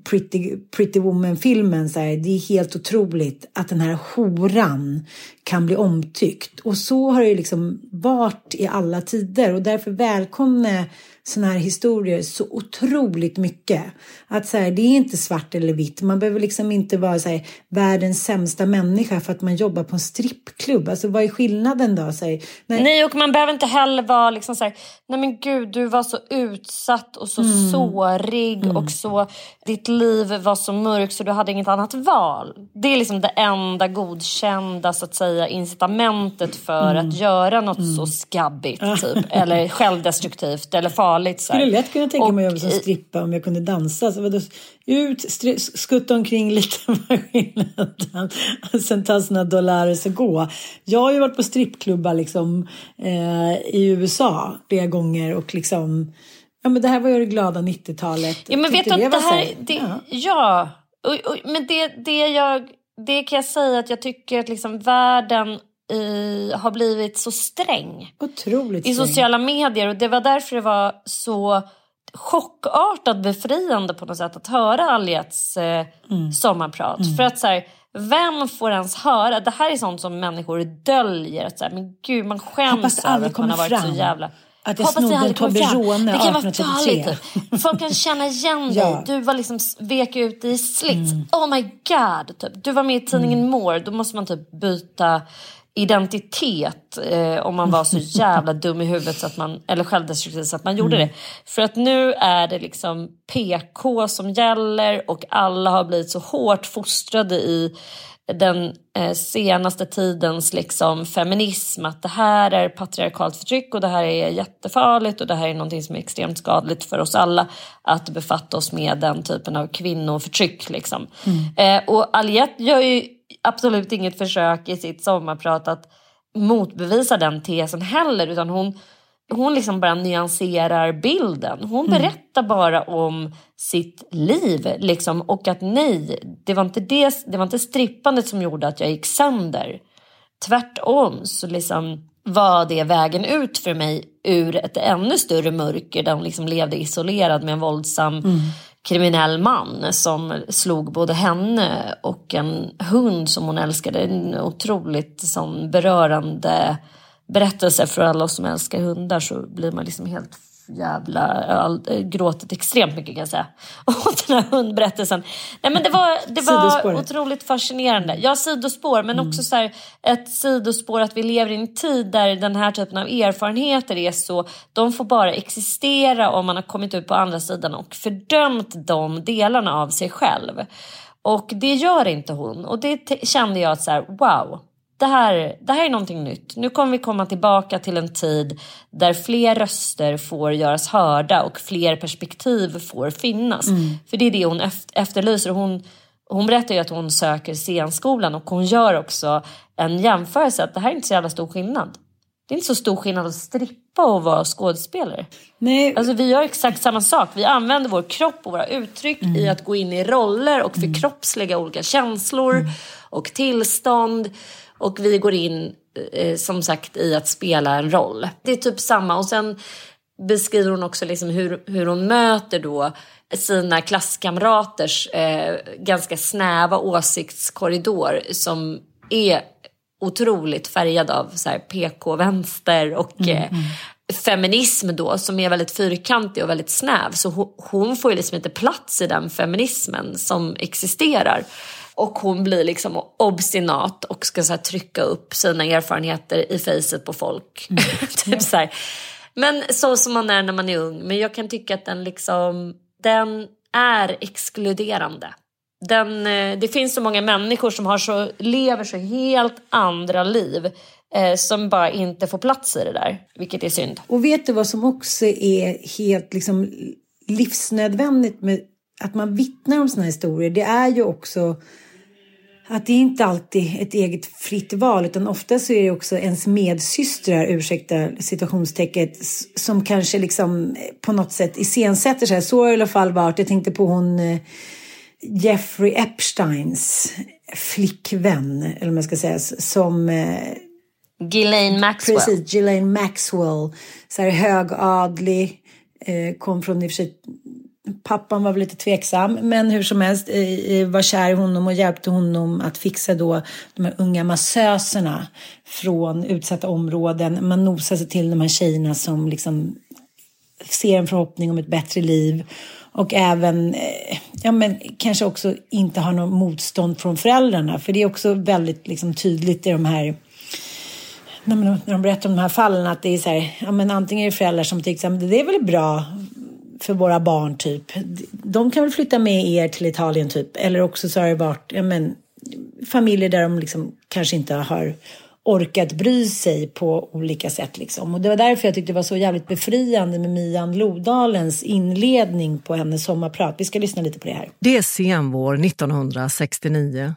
Pretty, Pretty Woman-filmen. Det är helt otroligt att den här horan kan bli omtyckt. Och så har det ju liksom varit i alla tider. Och därför välkomnar sådana här historier så otroligt mycket. Att så här, det är inte svart eller vitt. Man behöver liksom inte vara så här, världens sämsta människa för att man jobbar på en strippklubb. Alltså vad är skillnaden då? Så här, nej. nej, och man behöver inte heller vara liksom så här, nej men gud du var så utsatt och så mm. sårig mm. och så ditt liv var så mörkt så du hade inget annat val. Det är liksom det enda godkända så att säga incitamentet för mm. att göra något så mm. skabbigt typ, eller självdestruktivt eller farligt farligt. Så här. skulle lätt kunna tänka mig att jobba som strippa om jag kunde dansa. Så vadå, ut, skutta omkring lite med skillnaden. Sen ta sina dollares och gå. Jag har ju varit på strippklubbar liksom, eh, i USA flera gånger och liksom Ja men det här var ju det glada 90-talet. Ja men vet du att det, det här, det, ja, ja. Och, och, men det, det, jag, det kan jag säga att jag tycker att liksom världen i, har blivit så sträng. Otroligt I sociala medier. Och det var därför det var så chockartat befriande på något sätt att höra Aljets eh, mm. sommarprat. Mm. För att så här, vem får ens höra? Det här är sånt som människor döljer. Att så här, men gud, man skäms över att man har varit fram. så jävla... Att jag snodde en Toblerone Det kan vara farligt. Folk kan känna igen dig. ja. Du var liksom vek ut i slits. Mm. Oh my god. Typ. Du var med i tidningen mm. More. Då måste man typ byta identitet eh, om man var så jävla dum i huvudet så att man, eller självdestruktiv så att man gjorde mm. det. För att nu är det liksom PK som gäller och alla har blivit så hårt fostrade i den eh, senaste tidens liksom, feminism att det här är patriarkalt förtryck och det här är jättefarligt och det här är någonting som är extremt skadligt för oss alla att befatta oss med den typen av kvinnoförtryck. Liksom. Mm. Eh, och Aliette gör ju absolut inget försök i sitt sommarprat att motbevisa den tesen heller utan hon hon liksom bara nyanserar bilden. Hon Mm. berättar bara om sitt liv. Liksom, och att nej, det var, inte det, det var inte strippandet som gjorde att jag gick sönder. Tvärtom så liksom var det vägen ut för mig ur ett ännu större mörker där hon liksom levde isolerad med en våldsam kriminell man som slog både henne och en hund som hon älskade. En otroligt sån berörande berättelse för alla oss som älskar hundar så blir man liksom helt jävla all, gråtit extremt mycket kan jag säga. Och den här hundberättelsen. Nej men det var, det var otroligt fascinerande. Ja sidospår men också så här, ett sidospår att vi lever i en tid där den här typen av erfarenheter är så, de får bara existera om man har kommit ut på andra sidan och fördömt de delarna av sig själv. Och det gör inte hon. Och det kände jag att så här, wow, det här, det här är någonting nytt. Nu kommer vi komma tillbaka till en tid där fler röster får göras hörda och fler perspektiv får finnas. För det är det hon eft- efterlyser. Hon, hon berättar ju att hon söker scenskolan och hon gör också en jämförelse att det här är inte så jävla stor skillnad. Det är inte så stor skillnad att strippa och vara skådespelare. Nej, Alltså vi gör exakt samma sak. Vi använder vår kropp och våra uttryck i att gå in i roller och förkroppsliga olika känslor och tillstånd. Och vi går in eh, som sagt i att spela en roll. Det är typ samma. Och sen beskriver hon också liksom hur, hur hon möter då sina klasskamraters eh, ganska snäva åsiktskorridor som är otroligt färgad av PK-vänster och eh, feminism då som är väldigt fyrkantig och väldigt snäv. Så hon, hon får ju liksom inte plats i den feminismen som existerar. Och hon blir liksom obstinat och ska så trycka upp sina erfarenheter i facet på folk. typ så här. Men så som man är när man är ung. Men jag kan tycka att den liksom, den är exkluderande. Den, eh, det finns så många människor som har så, lever så helt andra liv eh, som bara inte får plats i det där, vilket är synd. Och vet du vad som också är helt liksom livsnödvändigt med att man vittnar om såna här historier? Det är ju också att det är inte alltid ett eget fritt val utan ofta så är det också ens medsystrar, ursäkta situationstecket, som kanske liksom eh, på något sätt iscensätter sig. Så har i alla fall varit. Jag tänkte på hon eh, Jeffrey Epsteins flickvän, eller vad man ska säga, som eh, Ghislaine Maxwell. Precis, Ghislaine Maxwell. Så här högadlig. Kom från i och för sig Pappan var väl lite tveksam, men hur som helst var kär i honom och hjälpte honom att fixa då de här unga massöserna från utsatta områden. Man nosar sig till de här tjejerna som liksom ser en förhoppning om ett bättre liv och även eh, ja, men kanske också inte har något motstånd från föräldrarna. För det är också väldigt liksom, tydligt i de här när, när de berättar om de här fallen att det är så här, ja, men antingen är det föräldrar som tycker att det är väl bra för våra barn typ. De kan väl flytta med er till Italien typ. Eller också så har det varit ja, men, familjer där de liksom kanske inte har orkat bry sig på olika sätt. Liksom. Och det var därför jag tyckte det var så jävligt befriande med Mian Lodalens inledning på hennes sommarprat. Vi ska lyssna lite på det här. Det är senvår 1969.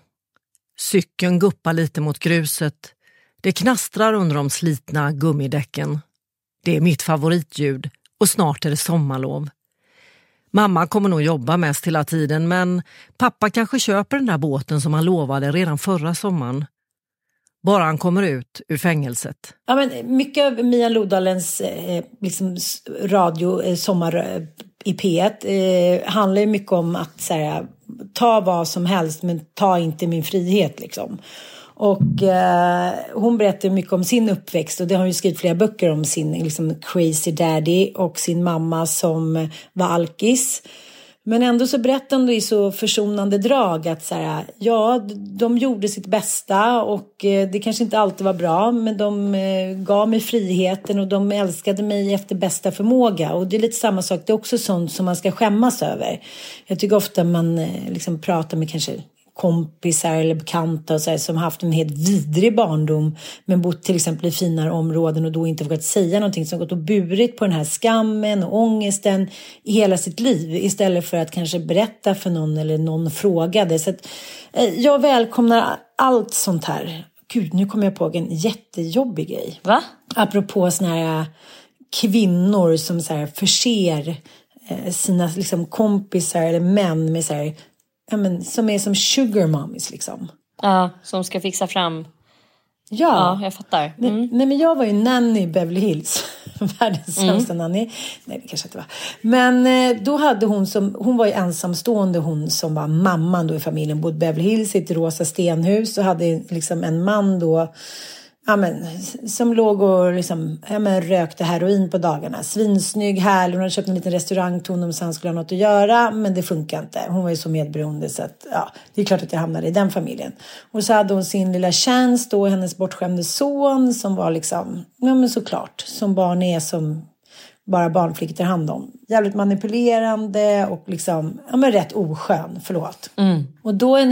Cykeln guppar lite mot gruset. Det knastrar under de slitna gummidäcken. Det är mitt favoritljud och snart är det sommarlov. Mamma kommer nog jobba mest hela tiden men pappa kanske köper den där båten som han lovade redan förra sommaren. Bara han kommer ut ur fängelset. Ja, men mycket av Mia Lodalens eh, liksom, radio, eh, sommar eh, i P1, eh, handlar ju mycket om att så här, ta vad som helst men ta inte min frihet. Liksom. Och eh, hon berättar mycket om sin uppväxt och det har hon ju skrivit flera böcker om sin liksom, crazy daddy och sin mamma som var alkis. Men ändå så berättar hon det i så försonande drag att så här, ja, de gjorde sitt bästa och eh, det kanske inte alltid var bra, men de eh, gav mig friheten och de älskade mig efter bästa förmåga. Och det är lite samma sak, det är också sånt som man ska skämmas över. Jag tycker ofta man eh, liksom pratar med kanske kompisar eller bekanta och så här, som haft en helt vidrig barndom men bott till exempel i finare områden och då inte vågat säga någonting som gått och burit på den här skammen och ångesten i hela sitt liv istället för att kanske berätta för någon eller någon frågade. Så att, eh, jag välkomnar allt sånt här. Gud, nu kommer jag på en jättejobbig grej. Va? Apropå såna här kvinnor som så här förser eh, sina liksom, kompisar eller män med så här, ja, men, som är som sugar mommies liksom. Ja, som ska fixa fram. Ja, Ja, jag fattar. Nej, Mm. nej men jag var ju nanny i Beverly Hills. Världens Mm. sämsta nanny. Nej det kanske inte var. Men eh, då hade hon som, hon var ju ensamstående hon som var mamman då i familjen. Bodde i Beverly Hills i ett rosa stenhus och hade liksom en man då. Ja, men, som låg och liksom, ja, men, rökte heroin på dagarna. Svinsnygg, härlig. Hon hade köpt en liten restaurang till honom så han skulle ha något att göra. Men det funkar inte. Hon var ju så medberoende så att ja, det är klart att jag hamnade i den familjen. Och så hade hon sin lilla tjänst då, hennes bortskämde son som var liksom, ja men såklart, som barn är som bara barnflickor tar hand om. Jävligt manipulerande och liksom, ja men rätt oskön, förlåt. Och då en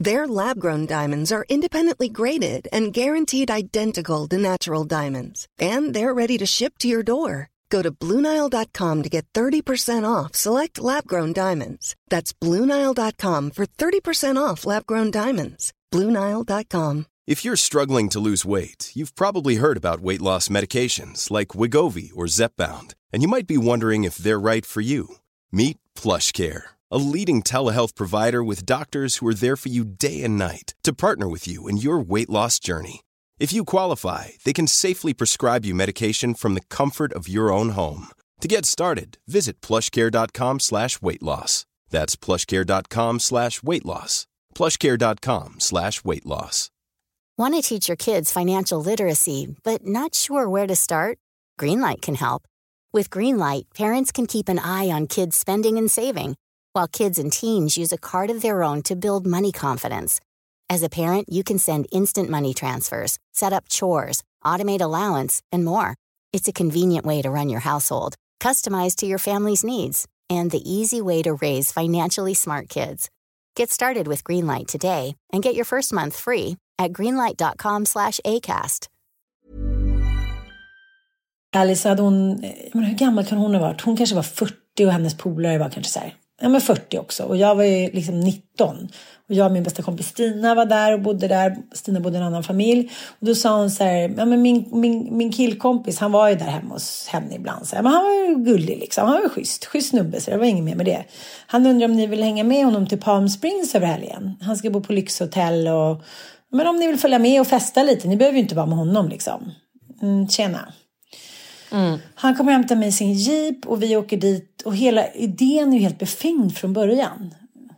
Their lab grown diamonds are independently graded and guaranteed identical to natural diamonds, and they're ready to ship to your door. Go to BlueNile.com to get 30% off select lab grown diamonds. That's BlueNile.com for 30% off lab grown diamonds. BlueNile.com. If you're struggling to lose weight, you've probably heard about weight loss medications like Wigovi or Zepbound, and you might be wondering if they're right for you. Meet PlushCare, a leading telehealth provider with doctors who are there for you day and night to partner with you in your weight loss journey. If you qualify, they can safely prescribe you medication from the comfort of your own home. To get started, visit plushcare.com slash weight loss. That's plushcare.com slash weight loss. plushcare.com slash weight loss. Want to teach your kids financial literacy, but not sure where to start? Greenlight can help. With Greenlight, parents can keep an eye on kids' spending and saving, while kids and teens use a card of their own to build money confidence. As a parent, you can send instant money transfers, set up chores, automate allowance, and more. It's a convenient way to run your household, customized to your family's needs, and the easy way to raise financially smart kids. Get started with Greenlight today and get your first month free at greenlight.com slash ACAST. Alice hade hon, eh, hur gammal kan hon ha varit? Hon kanske var 40 och hennes polare var kanske så här, ja men 40 också. Och jag var ju liksom 19. Och jag och min bästa kompis Stina var där och bodde där. Stina bodde i en annan familj. Och då sa hon så här, ja men min, min, min killkompis han var ju där hemma hos henne ibland. Så här, men han var ju gullig liksom, han var ju schysst, schysst snubbe så det var inget mer med det. Han undrar om ni vill hänga med honom till Palm Springs över helgen. Han ska bo på lyxhotell och men om ni vill följa med och festa lite, ni behöver ju inte vara med honom liksom. Mm, tjena. Han kommer hämta mig i sin jeep och vi åker dit och hela idén är ju helt befängd från början.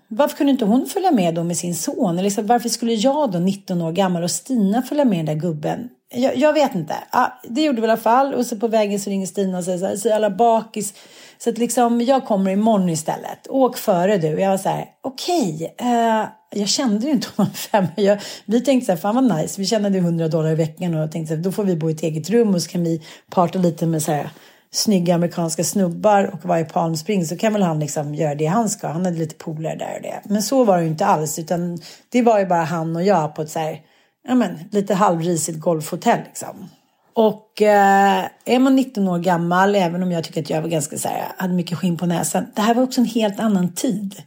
Varför kunde inte hon följa med då med sin son? Eller liksom, varför skulle jag då, 19 år gammal, och Stina följa med den där gubben? Jag, jag vet inte. Ah, det gjorde vi i alla fall. Och så på vägen så ringer Stina och säger så här, så alla bakis. Så att liksom, jag kommer imorgon istället. Åk före du. Jag var så här, okej. eh, jag kände ju inte honom fem. Jag, vi tänkte så här, fan vad nice. Vi tjänade 100 dollar i veckan och tänkte så här, då får vi bo i ett eget rum och så kan vi parta lite med så här snygga amerikanska snubbar och vara i Palm Springs så kan väl han liksom göra det han ska. Han hade lite polare där och det. Men så var det ju inte alls utan det var ju bara han och jag på ett så här, ja men lite halvrisigt golfhotell liksom. Och eh, är man 19 år gammal, även om jag tycker att jag var ganska så här, hade mycket skinn på näsan. Det här var också en helt annan tid.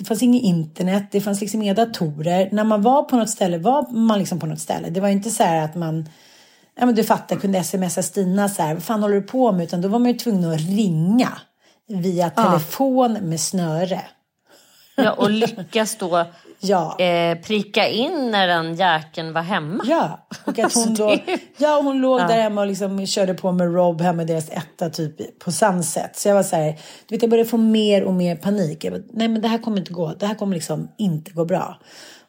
Det fanns inget internet, det fanns liksom inga datorer. När man var på något ställe var man liksom på något ställe. Det var inte så här att man Ja men du fattar, kunde smsa Stina så här, vad fan håller du på med? Utan då var man ju tvungen att ringa via telefon med snöre. Ja, och lyckas då Ja. eh, pricka in när den jäkeln var hemma. Ja, och att hon Alltså, då, ja, hon låg där hemma och liksom körde på med Rob hemma i deras etta typ på Sunset. Så jag var så här, du vet jag började få mer och mer panik. Jag bara, nej men det här kommer inte gå, det här kommer liksom inte gå bra.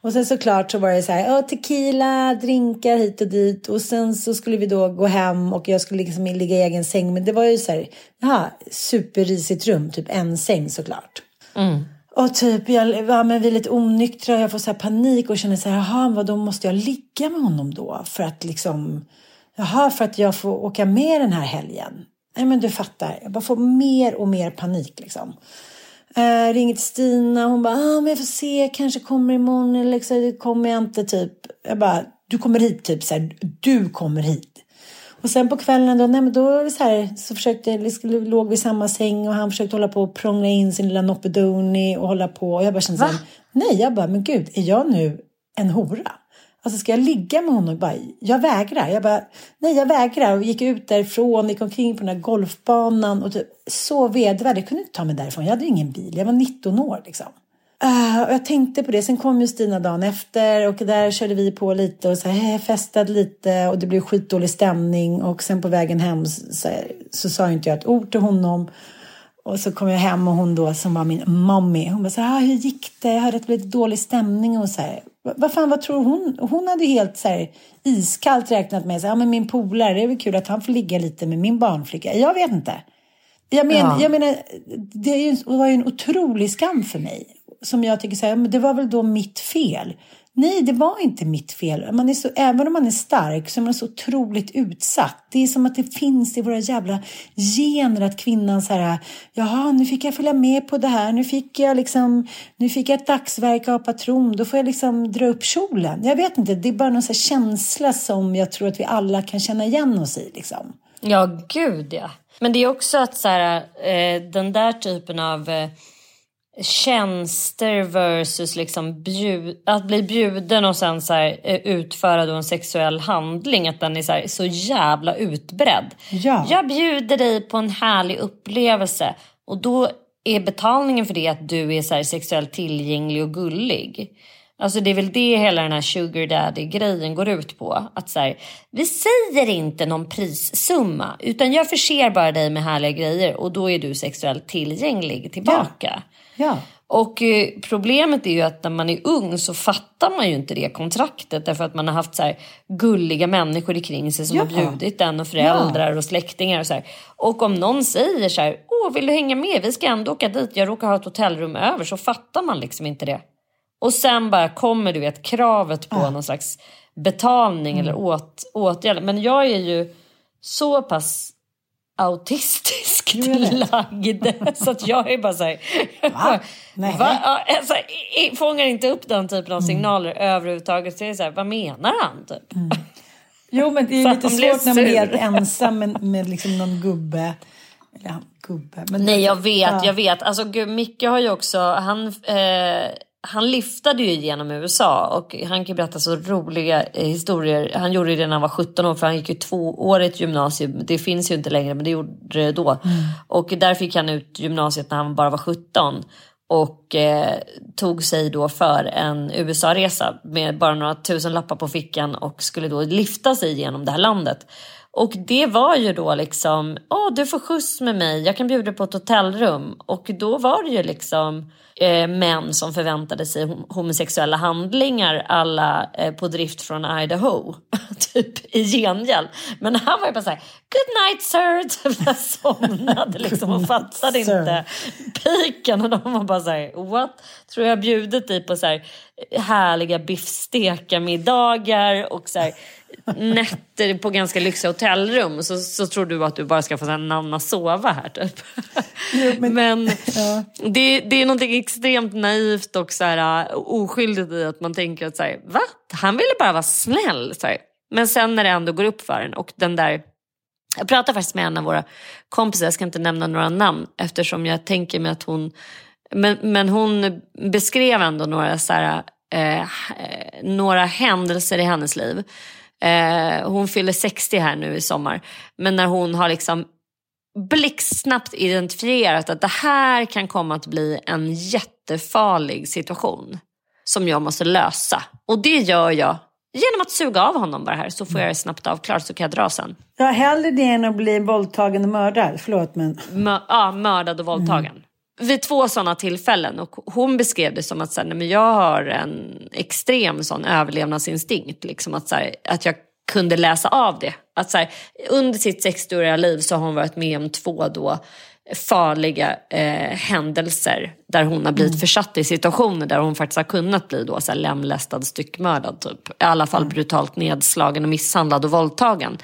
Och sen såklart så var det så här, tequila, drinkar hit och dit. Och sen så skulle vi då gå hem och jag skulle liksom ligga i egen säng. Men det var ju så här, jaha, superrisigt rum, typ en säng såklart. Mm. Och typ, jag, ja, men vi är lite onyktra och jag får så här panik och känner så här, jaha, vad då måste jag ligga med honom då? För att liksom, jaha, för att jag får åka med den här helgen. Nej men du fattar, jag bara får mer och mer panik liksom. Eh, ringer till Stina, hon bara, ah, men jag får se, kanske kommer imorgon eller liksom, kommer jag inte typ. Jag bara, du kommer hit typ så här, du kommer hit. Och sen på kvällen då, nej men då så, här, så försökte, liksom, låg vi i samma säng och han försökte hålla på och prångla in sin lilla Noppedoni och hålla på. Och jag bara kände så här, nej jag bara, men gud, är jag nu en hora? Alltså ska jag ligga med honom? Bara, jag vägrar. Jag bara, nej jag vägrar. Och gick ut därifrån, gick omkring på den här golfbanan och typ, så vedvärd. Jag kunde inte ta mig därifrån. Jag hade ingen bil. Jag var 19 år liksom. Uh, och jag tänkte på det. Sen kom ju Stina dagen efter och där körde vi på lite och så här, festade lite och det blev skitdålig stämning. Och sen på vägen hem så, så sa inte jag ett ord till honom. Och så kom jag hem och hon då som var min mommy, hon bara så här, ah, hur gick det? Jag hörde att det blev lite dålig stämning och så här. Vad fan, vad tror hon? Hon hade helt så här iskallt räknat med sig, ja men min polare, det är väl kul att han får ligga lite med min barnflicka. Jag vet inte. Jag, men, ja. jag menar, ju, det var ju en otrolig skam för mig. Som jag tycker så här, men det var väl då mitt fel. Nej, det var inte mitt fel. Man är så, även om man är stark så är man så otroligt utsatt. Det är som att det finns i våra jävla gener att kvinnan så här, jaha, nu fick jag följa med på det här, nu fick jag liksom, nu fick jag ett dagsverk av patron, då får jag liksom dra upp kjolen. Jag vet inte, det är bara någon så känsla som jag tror att vi alla kan känna igen oss i liksom. Ja, gud ja. Men det är också att så här, eh, den där typen av eh, tjänster versus liksom bjud, att bli bjuden och sen så här, eh, utföra då en sexuell handling. Att den är så, här, så jävla utbredd. Ja. Jag bjuder dig på en härlig upplevelse och då är betalningen för det att du är så här, sexuellt tillgänglig och gullig. Alltså det är väl det hela den här sugar daddy grejen går ut på. Att så här, vi säger inte någon prissumma utan jag förser bara dig med härliga grejer och då är du sexuellt tillgänglig tillbaka. Ja. Och eh, problemet är ju att när man är ung så fattar man ju inte det kontraktet därför att man har haft så här gulliga människor kring sig som ja. har bjudit den och föräldrar ja. och släktingar och så här. Och om någon säger så här, åh vill du hänga med, vi ska ändå åka dit, jag råkar ha ett hotellrum över, så fattar man liksom inte det. Och sen bara kommer du vet kravet på ja. någon slags betalning mm. eller åt, åtgärd. Men jag är ju så pass autistiskt lagd så att jag är bara så här, Va? Nej. Va? Alltså, fångar inte upp den typen av mm. signaler mm. överhuvudtaget. Så är så här, vad menar han typ? Mm. Jo men det är lite svårt när man är helt ensam med, med liksom någon gubbe. Eller gubbe. Men Nej jag vet, ja. jag vet. Alltså gud, Micke har ju också, han eh, han lyftade ju genom USA och han kan berätta så roliga eh, historier. Han gjorde det när han var 17 år för han gick ju tvåårigt gymnasium. Det finns ju inte längre men det gjorde det då. Mm. Och där fick han ut gymnasiet när han bara var 17 och eh, tog sig då för en USA-resa med bara några tusen lappar på fickan och skulle då lyfta sig genom det här landet. Och det var ju då liksom, åh du får skjuts med mig, jag kan bjuda på ett hotellrum. Och då var det ju liksom eh, män som förväntade sig homosexuella handlingar alla eh, på drift från Idaho. typ i gengäld. Men han var ju bara såhär, good night sir. Typ jag somnade liksom och fattade inte piken. Och de var bara såhär, what? Tror jag bjudit dig på så här härliga biffstekamiddagar och så här nätter på ganska lyxiga hotellrum så, så tror du att du bara ska få namna sova här typ. Jo, men, men ja. det, det är någonting extremt naivt och så här, uh, oskyldigt i att man tänker att så här, va? Han ville bara vara snäll. Så här. Men sen när det ändå går upp för en och den där jag pratade faktiskt med en av våra kompisar, jag ska inte nämna några namn eftersom jag tänker mig att hon men, men hon beskrev ändå några, så här, eh, några händelser i hennes liv Eh, hon fyller 60 här nu i sommar. Men när hon har liksom blixtsnabbt identifierat att det här kan komma att bli en jättefarlig situation som jag måste lösa. Och det gör jag genom att suga av honom bara här så får jag det snabbt avklarat så kan jag dra sen. Ja, hellre det än att bli våldtagen och mördad. Förlåt men... Mö ja, mördad och våldtagen. Vid två sådana tillfällen och hon beskrev det som att så här, nej, men jag har en extrem sån överlevnadsinstinkt. Liksom att, så här, att jag kunde läsa av det. Att så här, under sitt 60-åriga liv så har hon varit med om två då farliga eh, händelser där hon har blivit mm. försatt i situationer där hon faktiskt har kunnat bli då, så här, lemlästad, styckmördad. Typ. I alla fall mm. brutalt nedslagen och misshandlad och våldtagen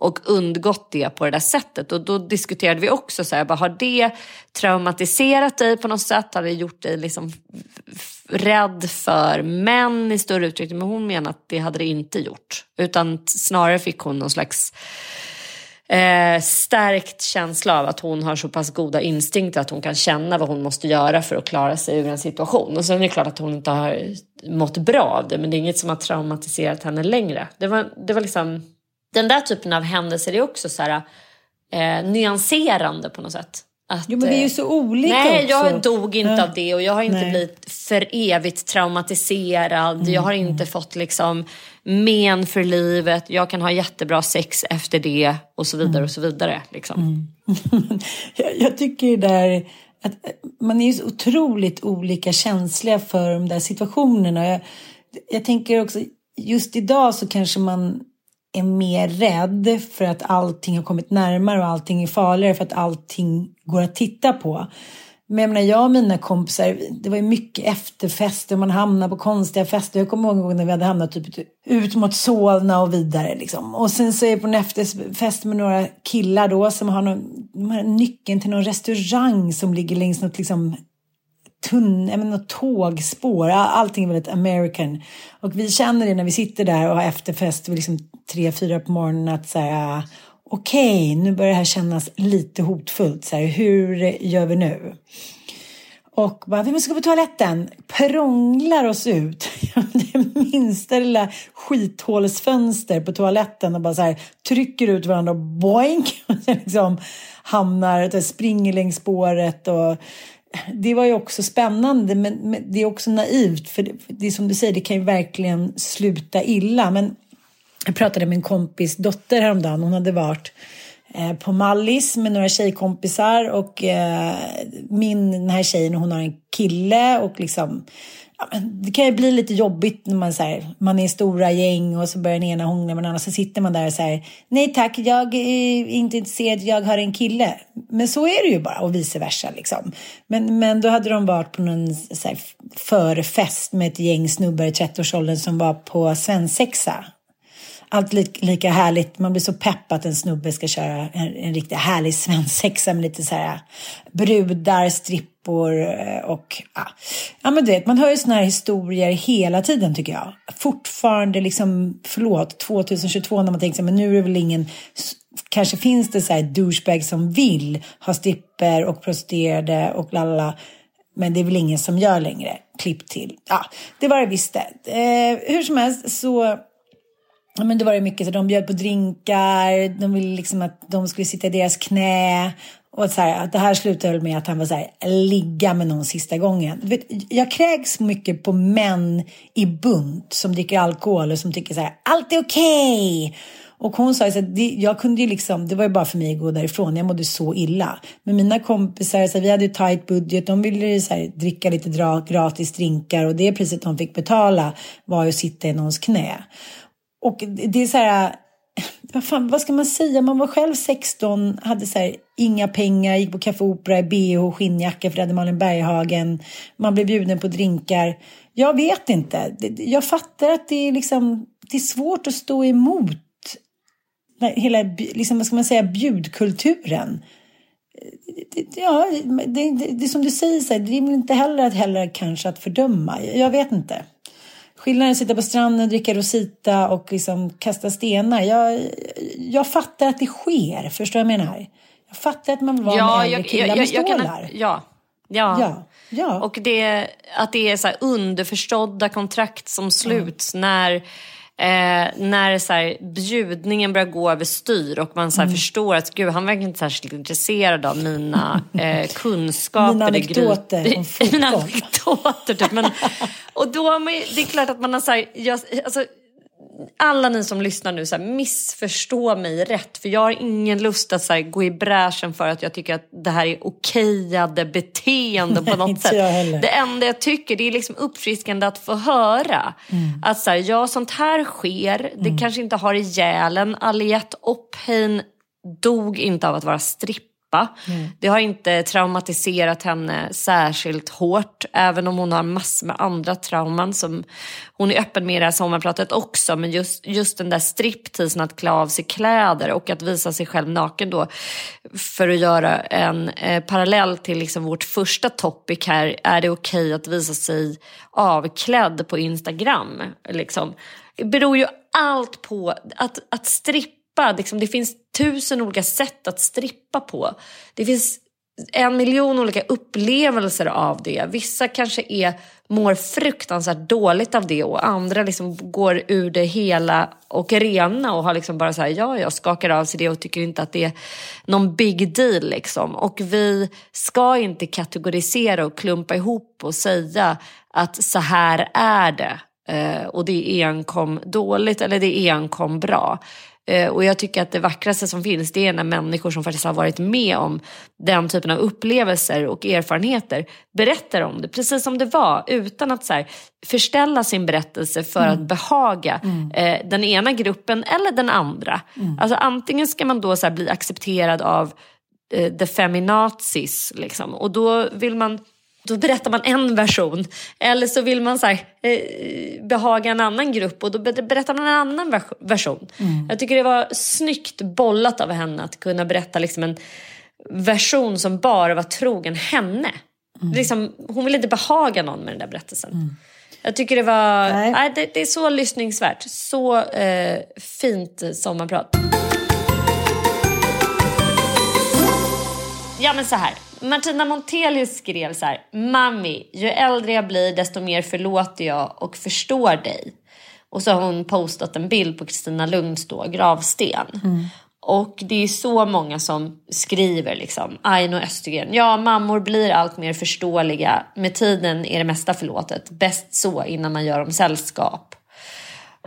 och undgått det på det där sättet. Och då diskuterade vi också så här, bara, har det traumatiserat dig på något sätt? Har det gjort dig liksom rädd för män i större utsträckning? Men hon menar att det hade det inte gjort. Utan snarare fick hon någon slags eh, stärkt känsla av att hon har så pass goda instinkter att hon kan känna vad hon måste göra för att klara sig ur en situation. Och sen är det klart att hon inte har mått bra av det men det är inget som har traumatiserat henne längre. Det var, det var liksom den där typen av händelser är också så här, eh, nyanserande på något sätt. Att, jo men vi är ju så olika Nej, också. jag dog inte ja. av det och jag har inte nej. blivit för evigt traumatiserad. Mm. Jag har inte fått liksom men för livet. Jag kan ha jättebra sex efter det och så vidare mm. och så vidare. Liksom. Mm. jag, jag tycker där att man är ju så otroligt olika känsliga för de där situationerna. Jag, jag tänker också just idag så kanske man är mer rädd för att allting har kommit närmare och allting är farligare för att allting går att titta på. Men jag, menar, jag och mina kompisar, det var ju mycket efterfester, man hamnade på konstiga fester. Jag kommer ihåg en gång när vi hade hamnat typ ut mot Solna och vidare. Liksom. Och sen så är jag på en efterfest med några killar då som har, någon, har nyckeln till någon restaurang som ligger längs något liksom tunn, jag menar, tågspår. Allting är väldigt American. Och vi känner det när vi sitter där och har efterfest vid liksom tre, fyra på morgonen att så här, okej, okay, nu börjar det här kännas lite hotfullt. Så här, hur gör vi nu? Och bara, vi måste gå på toaletten. Prånglar oss ut. Det minsta lilla skithålsfönster på toaletten och bara så här trycker ut varandra och boink. Och liksom hamnar, springer längs spåret och det var ju också spännande men, men, det är också naivt för det, det är som du säger, det kan ju verkligen sluta illa. Men jag pratade med en kompis dotter häromdagen, hon hade varit eh, på Mallis med några tjejkompisar och eh, min, den här tjejen hon har en kille och liksom det kan ju bli lite jobbigt när man, så här, man är stora gäng och så börjar den ena hångla med den andra. Så sitter man där och säger nej tack, jag är inte intresserad, jag har en kille. Men så är det ju bara och vice versa. Liksom. Men, men då hade de varit på någon så här, förfest med ett gäng snubbar i 30-årsåldern som var på svensexa allt li lika härligt. Man blir så pepp att en snubbe ska köra en, en riktigt härlig svensexa med lite så här brudar, strippor eh, och ja. ja men du vet, man hör ju såna här historier hela tiden tycker jag. Fortfarande liksom, förlåt, 2022 när man tänker så men nu är det väl ingen Kanske finns det så här douchebag som vill ha stripper och prostituerade och lalala. Men det är väl ingen som gör längre. Klipp till. Ja, det var det visste. Eh, hur som helst så Ja, men då var det mycket så de bjöd på drinkar, de ville liksom att de skulle sitta i deras knä. Och så här, att det här slutade väl med att han var så här, ligga med någon sista gången. Du vet, jag kräks mycket på män i bunt som dricker alkohol och som tycker så här, allt är okej. Okay. Och hon sa att jag kunde ju liksom, det var ju bara för mig att gå därifrån, jag mådde så illa. Men mina kompisar, så här, vi hade ju tight budget, de ville så här, dricka lite gratis drinkar och det priset de fick betala var ju att sitta i någons knä. Och det är så här, vad, fan, vad ska man säga? Man var själv 16, hade så här, inga pengar, gick på Café Opera i bh och skinnjacka för det hade Malin Berghagen. Man blev bjuden på drinkar. Jag vet inte. Jag fattar att det är, liksom, det är svårt att stå emot hela liksom, vad ska man säga, bjudkulturen. Ja, det, det, det är som du säger, så här, det är inte heller att, heller kanske att fördöma. Jag vet inte. Skillnaden att sitta på stranden, dricka Rosita och liksom kasta stenar. Jag, jag fattar att det sker, förstår du vad jag menar? Jag fattar att man vill vara ja, med äldre killar med stålar. Ja. Ja. ja. ja. Och det, att det är så underförstådda kontrakt som sluts mm. när Eh, när så här, bjudningen börjar gå över styr och man så här, mm. förstår att gud, han verkar inte särskilt intresserad av mina eh, kunskaper. Mina anekdoter om fotboll. Mina anekdoter, typ. Men, och då, det är klart att man har så här, jag, alltså, alla ni som lyssnar nu, så här, missförstå mig rätt. För jag har ingen lust att så här, gå i bräschen för att jag tycker att det här är okejade beteende på något sätt. Det enda jag tycker det är liksom uppfriskande att få höra. Mm. Att så här, ja, sånt här sker. Det kanske inte har ihjäl en. Aliette Oppheim dog inte av att vara strippa. Det har inte traumatiserat henne särskilt hårt. Även om hon har massor med andra trauman som hon är öppen med i det här sommarpratet också. Men just, just den där stripteasen att klä av sig kläder och att visa sig själv naken då. För att göra en eh, parallell till liksom vårt första topic här. Är det okej att visa sig avklädd på Instagram? Liksom. Det beror ju allt på att, att strippa. Liksom, det finns tusen olika sätt att strippa på. Det finns en miljon olika upplevelser av det. Vissa kanske är, mår fruktansvärt dåligt av det och andra liksom går ur det hela och rena och har liksom bara så här, ja, jag skakar av sig det och tycker inte att det är någon big deal liksom. Och vi ska inte kategorisera och klumpa ihop och säga att så här är det. Eh, och det är enkom dåligt eller det är enkom bra. Eh, och jag tycker att det vackraste som finns det är när människor som faktiskt har varit med om den typen av upplevelser och erfarenheter berättar om det precis som det var utan att så här, förställa sin berättelse för att behaga eh, den ena gruppen eller den andra. Alltså antingen ska man då så bli accepterad av eh, the feminazis liksom, och då vill man då berättar man en version. Eller så vill man så här, eh, behaga en annan grupp och då ber- berättar man en annan vers- version. Jag tycker det var snyggt bollat av henne att kunna berätta liksom en version som bara var trogen henne. Liksom, hon ville inte behaga någon med den där berättelsen. Jag tycker det var Nej. nej. det, det är så lyssningsvärt. Så eh, fint sommarprat. Ja men så här. Martina Montelius skrev så här. Mami, ju äldre jag blir desto mer förlåter jag och förstår dig. Och så har hon postat en bild på Kristina Lunds då, gravsten. Och det är så många som skriver liksom. Aino Östergren. Ja, mammor blir allt mer förståeliga. Med tiden är det mesta förlåtet. Bäst så innan man gör om sällskap.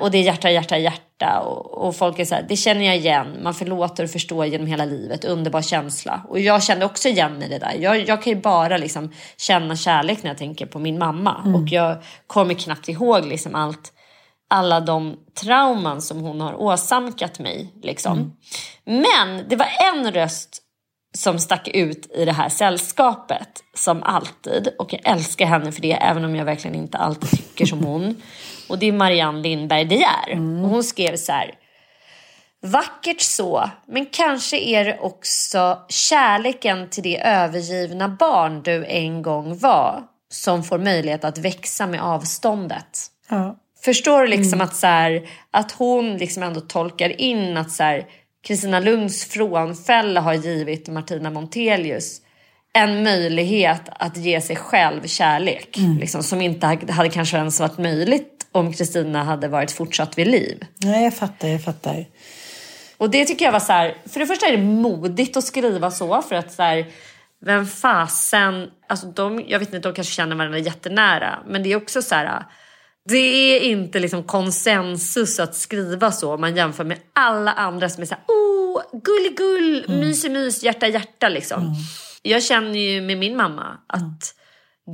Och det är hjärta, hjärta, hjärta. Och, och folk är så här, det känner jag igen. Man förlåter och förstår genom hela livet. Underbar känsla. Och jag kände också igen mig i det där. Jag, jag kan ju bara liksom känna kärlek när jag tänker på min mamma. Och jag kommer knappt ihåg liksom allt, alla de trauman som hon har åsamkat mig. Liksom. Men det var en röst som stack ut i det här sällskapet som alltid. Och jag älskar henne för det även om jag verkligen inte alltid tycker som hon. Och det är Marianne Lindberg De Geer. Och hon skrev så här. Vackert så, men kanske är det också kärleken till det övergivna barn du en gång var som får möjlighet att växa med avståndet. Ja. Förstår du liksom att, så här, att hon liksom ändå tolkar in att så här, Kristina Lunds frånfälle har givit Martina Montelius en möjlighet att ge sig själv kärlek. Liksom, som inte hade kanske ens varit möjligt om Kristina hade varit fortsatt vid liv. Nej, jag fattar, jag fattar. Och det tycker jag var så här, för det första är det modigt att skriva så för att så här, vem fasen, alltså de, jag vet inte, de kanske känner varandra jättenära, men det är också så här, det är inte liksom konsensus att skriva så om man jämför med alla andra som är så här, oh, gulligull, mys mys, hjärta hjärta liksom. Jag känner ju med min mamma att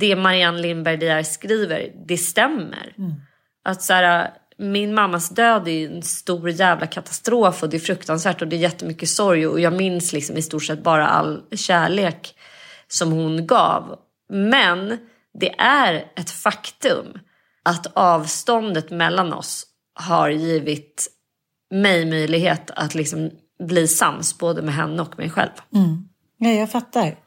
det Marianne Lindberg Geer skriver, det stämmer. Att så här, äh, min mammas död är en stor jävla katastrof och det är fruktansvärt och det är jättemycket sorg och jag minns liksom i stort sett bara all kärlek som hon gav. Men det är ett faktum att avståndet mellan oss har givit mig möjlighet att liksom bli sams både med henne och mig själv. Mm. Nej, jag fattar.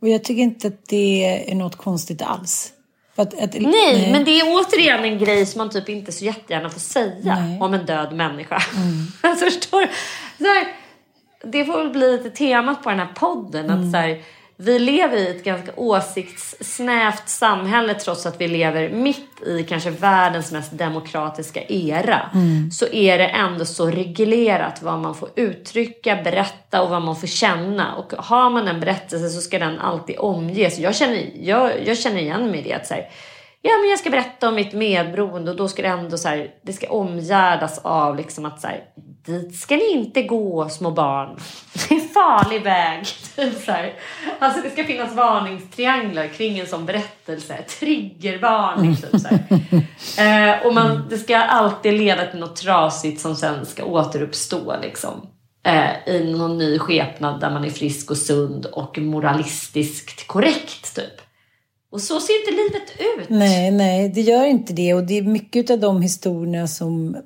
Och jag tycker inte att det är något konstigt alls. Att, att, Nej, men det är återigen en grej som man typ inte så jättegärna får säga Nej. om en död människa. alltså, förstår du? Så här, det får väl bli lite temat på den här podden. Att så här, vi lever i ett ganska åsiktssnävt samhälle trots att vi lever mitt i kanske världens mest demokratiska era. Så är det ändå så reglerat vad man får uttrycka, berätta och vad man får känna. Och har man en berättelse så ska den alltid omges. Jag känner, jag, jag känner igen mig i det. Att så här, ja, men jag ska berätta om mitt medberoende och då ska det ändå så här, det ska omgärdas av liksom att så här, dit ska ni inte gå små barn. Farlig väg. Typ så här. Alltså det ska finnas varningstrianglar kring en sån berättelse. Triggervarning. Typ så. Eh, och man, det ska alltid leda till något trasigt som sen ska återuppstå liksom. Eh, I någon ny skepnad där man är frisk och sund och moralistiskt korrekt typ. Och så ser inte livet ut. Nej, nej, det gör inte det. Och det är mycket av de historierna som,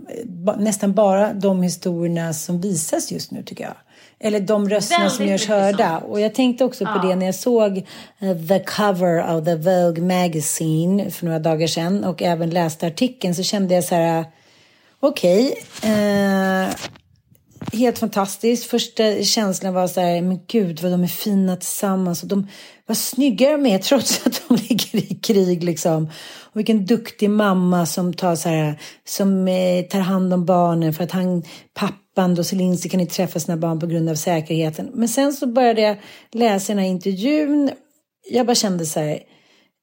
nästan bara de historierna som visas just nu tycker jag. Eller de rösterna som görs hörda. Och jag tänkte också på Ja. det när jag såg eh, the cover of the Vogue magazine för några dagar sedan och även läste artikeln så kände jag så här, okej, eh, helt fantastiskt. Första känslan var så här, men gud vad de är fina tillsammans. Och de, vad snygga de är trots att de ligger i krig liksom. Och vilken duktig mamma som tar så här, som eh, tar hand om barnen för att han, band och Zelenskyj kan inte träffa sina barn på grund av säkerheten. Men sen så började jag läsa den här intervjun. Jag bara kände så här,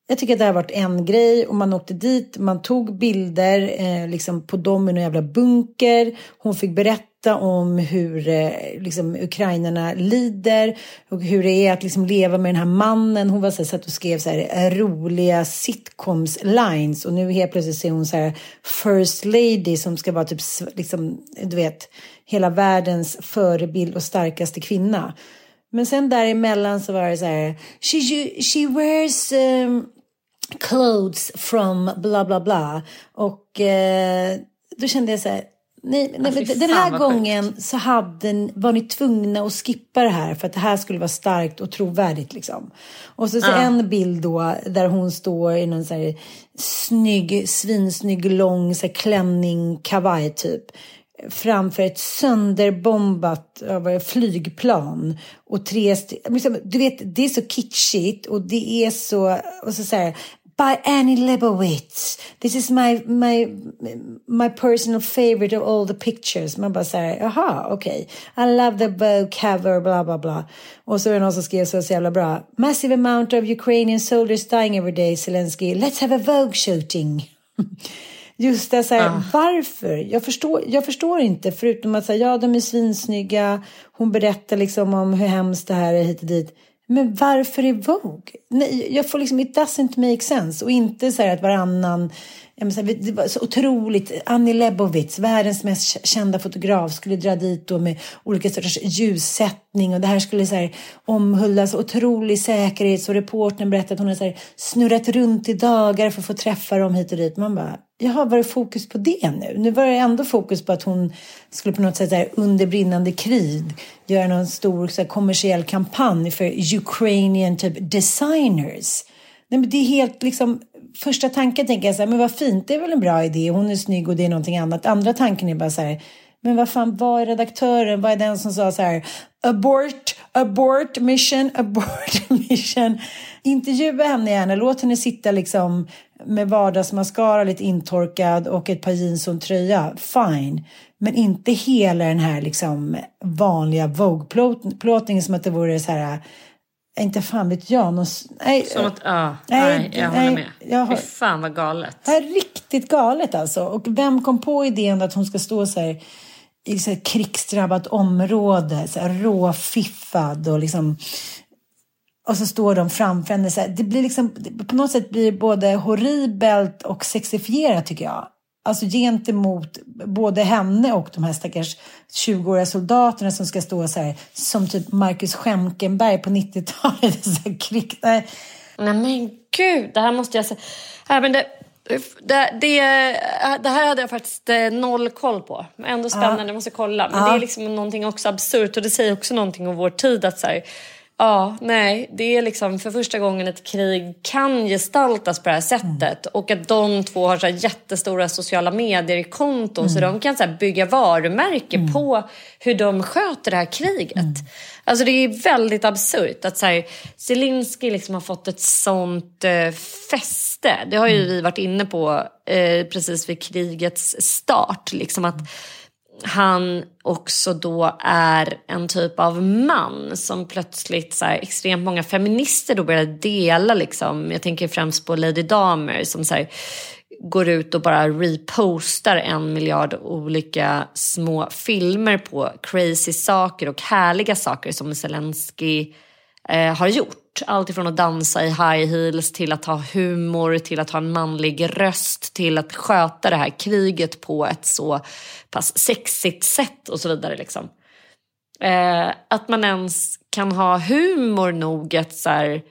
jag tycker att det har varit en grej och man åkte dit, man tog bilder eh, liksom på dem i någon jävla bunker. Hon fick berätta om hur eh, liksom, ukrainarna lider och hur det är att liksom, leva med den här mannen. Hon var så här, satt och skrev så här, roliga sitcoms-lines och nu helt plötsligt ser hon så här first lady som ska vara typ, liksom, du vet, hela världens förebild och starkaste kvinna. Men sen däremellan så var det så här, she, she wears um, clothes from bla bla bla. Och eh, då kände jag så här, nej, nej men den här gången så hade, var ni tvungna att skippa det här för att det här skulle vara starkt och trovärdigt liksom. Och så, så en bild då där hon står i någon så här snygg, svinsnygg, lång så här, klänning, kavaj typ framför ett sönderbombat flygplan. Och tre liksom, Du vet, det är så kitschigt och det är så... Och så säger By Annie Leibovitz. This is my, my, my personal favorite of all the pictures. Man bara säger, jaha, okej. I love the Vogue cover, bla bla bla. Och så är det någon som skrev så, så jävla bra. Massive amount of Ukrainian soldiers dying every day, Zelensky. Let's have a Vogue shooting. Just det, så här, varför? Jag förstår, jag förstår inte, förutom att säga, ja, de är svinsnygga, hon berättar liksom om hur hemskt det här är hit och dit. Men varför är Vogue? Nej, jag får liksom, it doesn't make sense. Och inte så här att varannan, Ja, så här, det var så otroligt, Annie Lebovitz, världens mest kända fotograf, skulle dra dit då med olika sorters ljussättning och det här skulle så här omhullas, otrolig säkerhet. Och reportern berättade att hon hade så här snurrat runt i dagar för att få träffa dem hit och dit. Man bara, Jaha, var det fokus på det nu? Nu var det ändå fokus på att hon skulle på något sätt här, under brinnande krig göra någon stor så här, kommersiell kampanj för Ukrainian typ designers. Nej, men det är helt liksom, första tanken tänker jag så här, men vad fint, det är väl en bra idé, hon är snygg och det är någonting annat. Andra tanken är bara så här, men vad fan, vad är redaktören? Vad är den som sa så här, abort, abort mission, abort mission. Intervjua henne gärna, låt henne sitta liksom med vardagsmascara lite intorkad och ett par jeans och en tröja, fine. Men inte hela den här liksom vanliga Vogue-plåtningen som att det vore så här, inte fan vet jag, någon, nej, Som att, ja, Nej, nej, jag håller med. jag har- Fy fan vad galet. det är riktigt galet alltså. Och vem kom på idén att hon ska stå så här i så här krigsdrabbat område, så här råfiffad och liksom och så står de framför henne. Så här, det blir liksom, på något sätt blir det både horribelt och sexifierat tycker jag. Alltså gentemot både henne och de här stackars 20-åriga soldaterna som ska stå så här som typ Marcus Schenkenberg på 90-talet. Så krig, nej. Nej men gud, det här måste jag säga. Nej, men det, det, det, det här hade jag faktiskt eh, noll koll på. Ändå spännande, jag måste kolla. Men Ja. det är liksom någonting också absurt och det säger också någonting om vår tid. att så här, Ja, nej, det är liksom för första gången ett krig kan gestaltas på det här sättet och att de två har så jättestora sociala medier-konton så de kan så bygga varumärke på hur de sköter det här kriget. Alltså det är väldigt absurt att så här, Zelensky liksom har fått ett sånt eh, fäste. Det har ju vi varit inne på eh, precis vid krigets start. Liksom att han också då är en typ av man som plötsligt så här, extremt många feminister då börjar dela liksom. Jag tänker främst på Lady Damer som så här, går ut och bara repostar en miljard olika små filmer på crazy saker och härliga saker som Zelensky eh, har gjort. Allt ifrån att dansa i high heels till att ha humor, till att ha en manlig röst, till att sköta det här kriget på ett så pass sexigt sätt och så vidare. Liksom. Eh, att man ens kan ha humor nog att så här,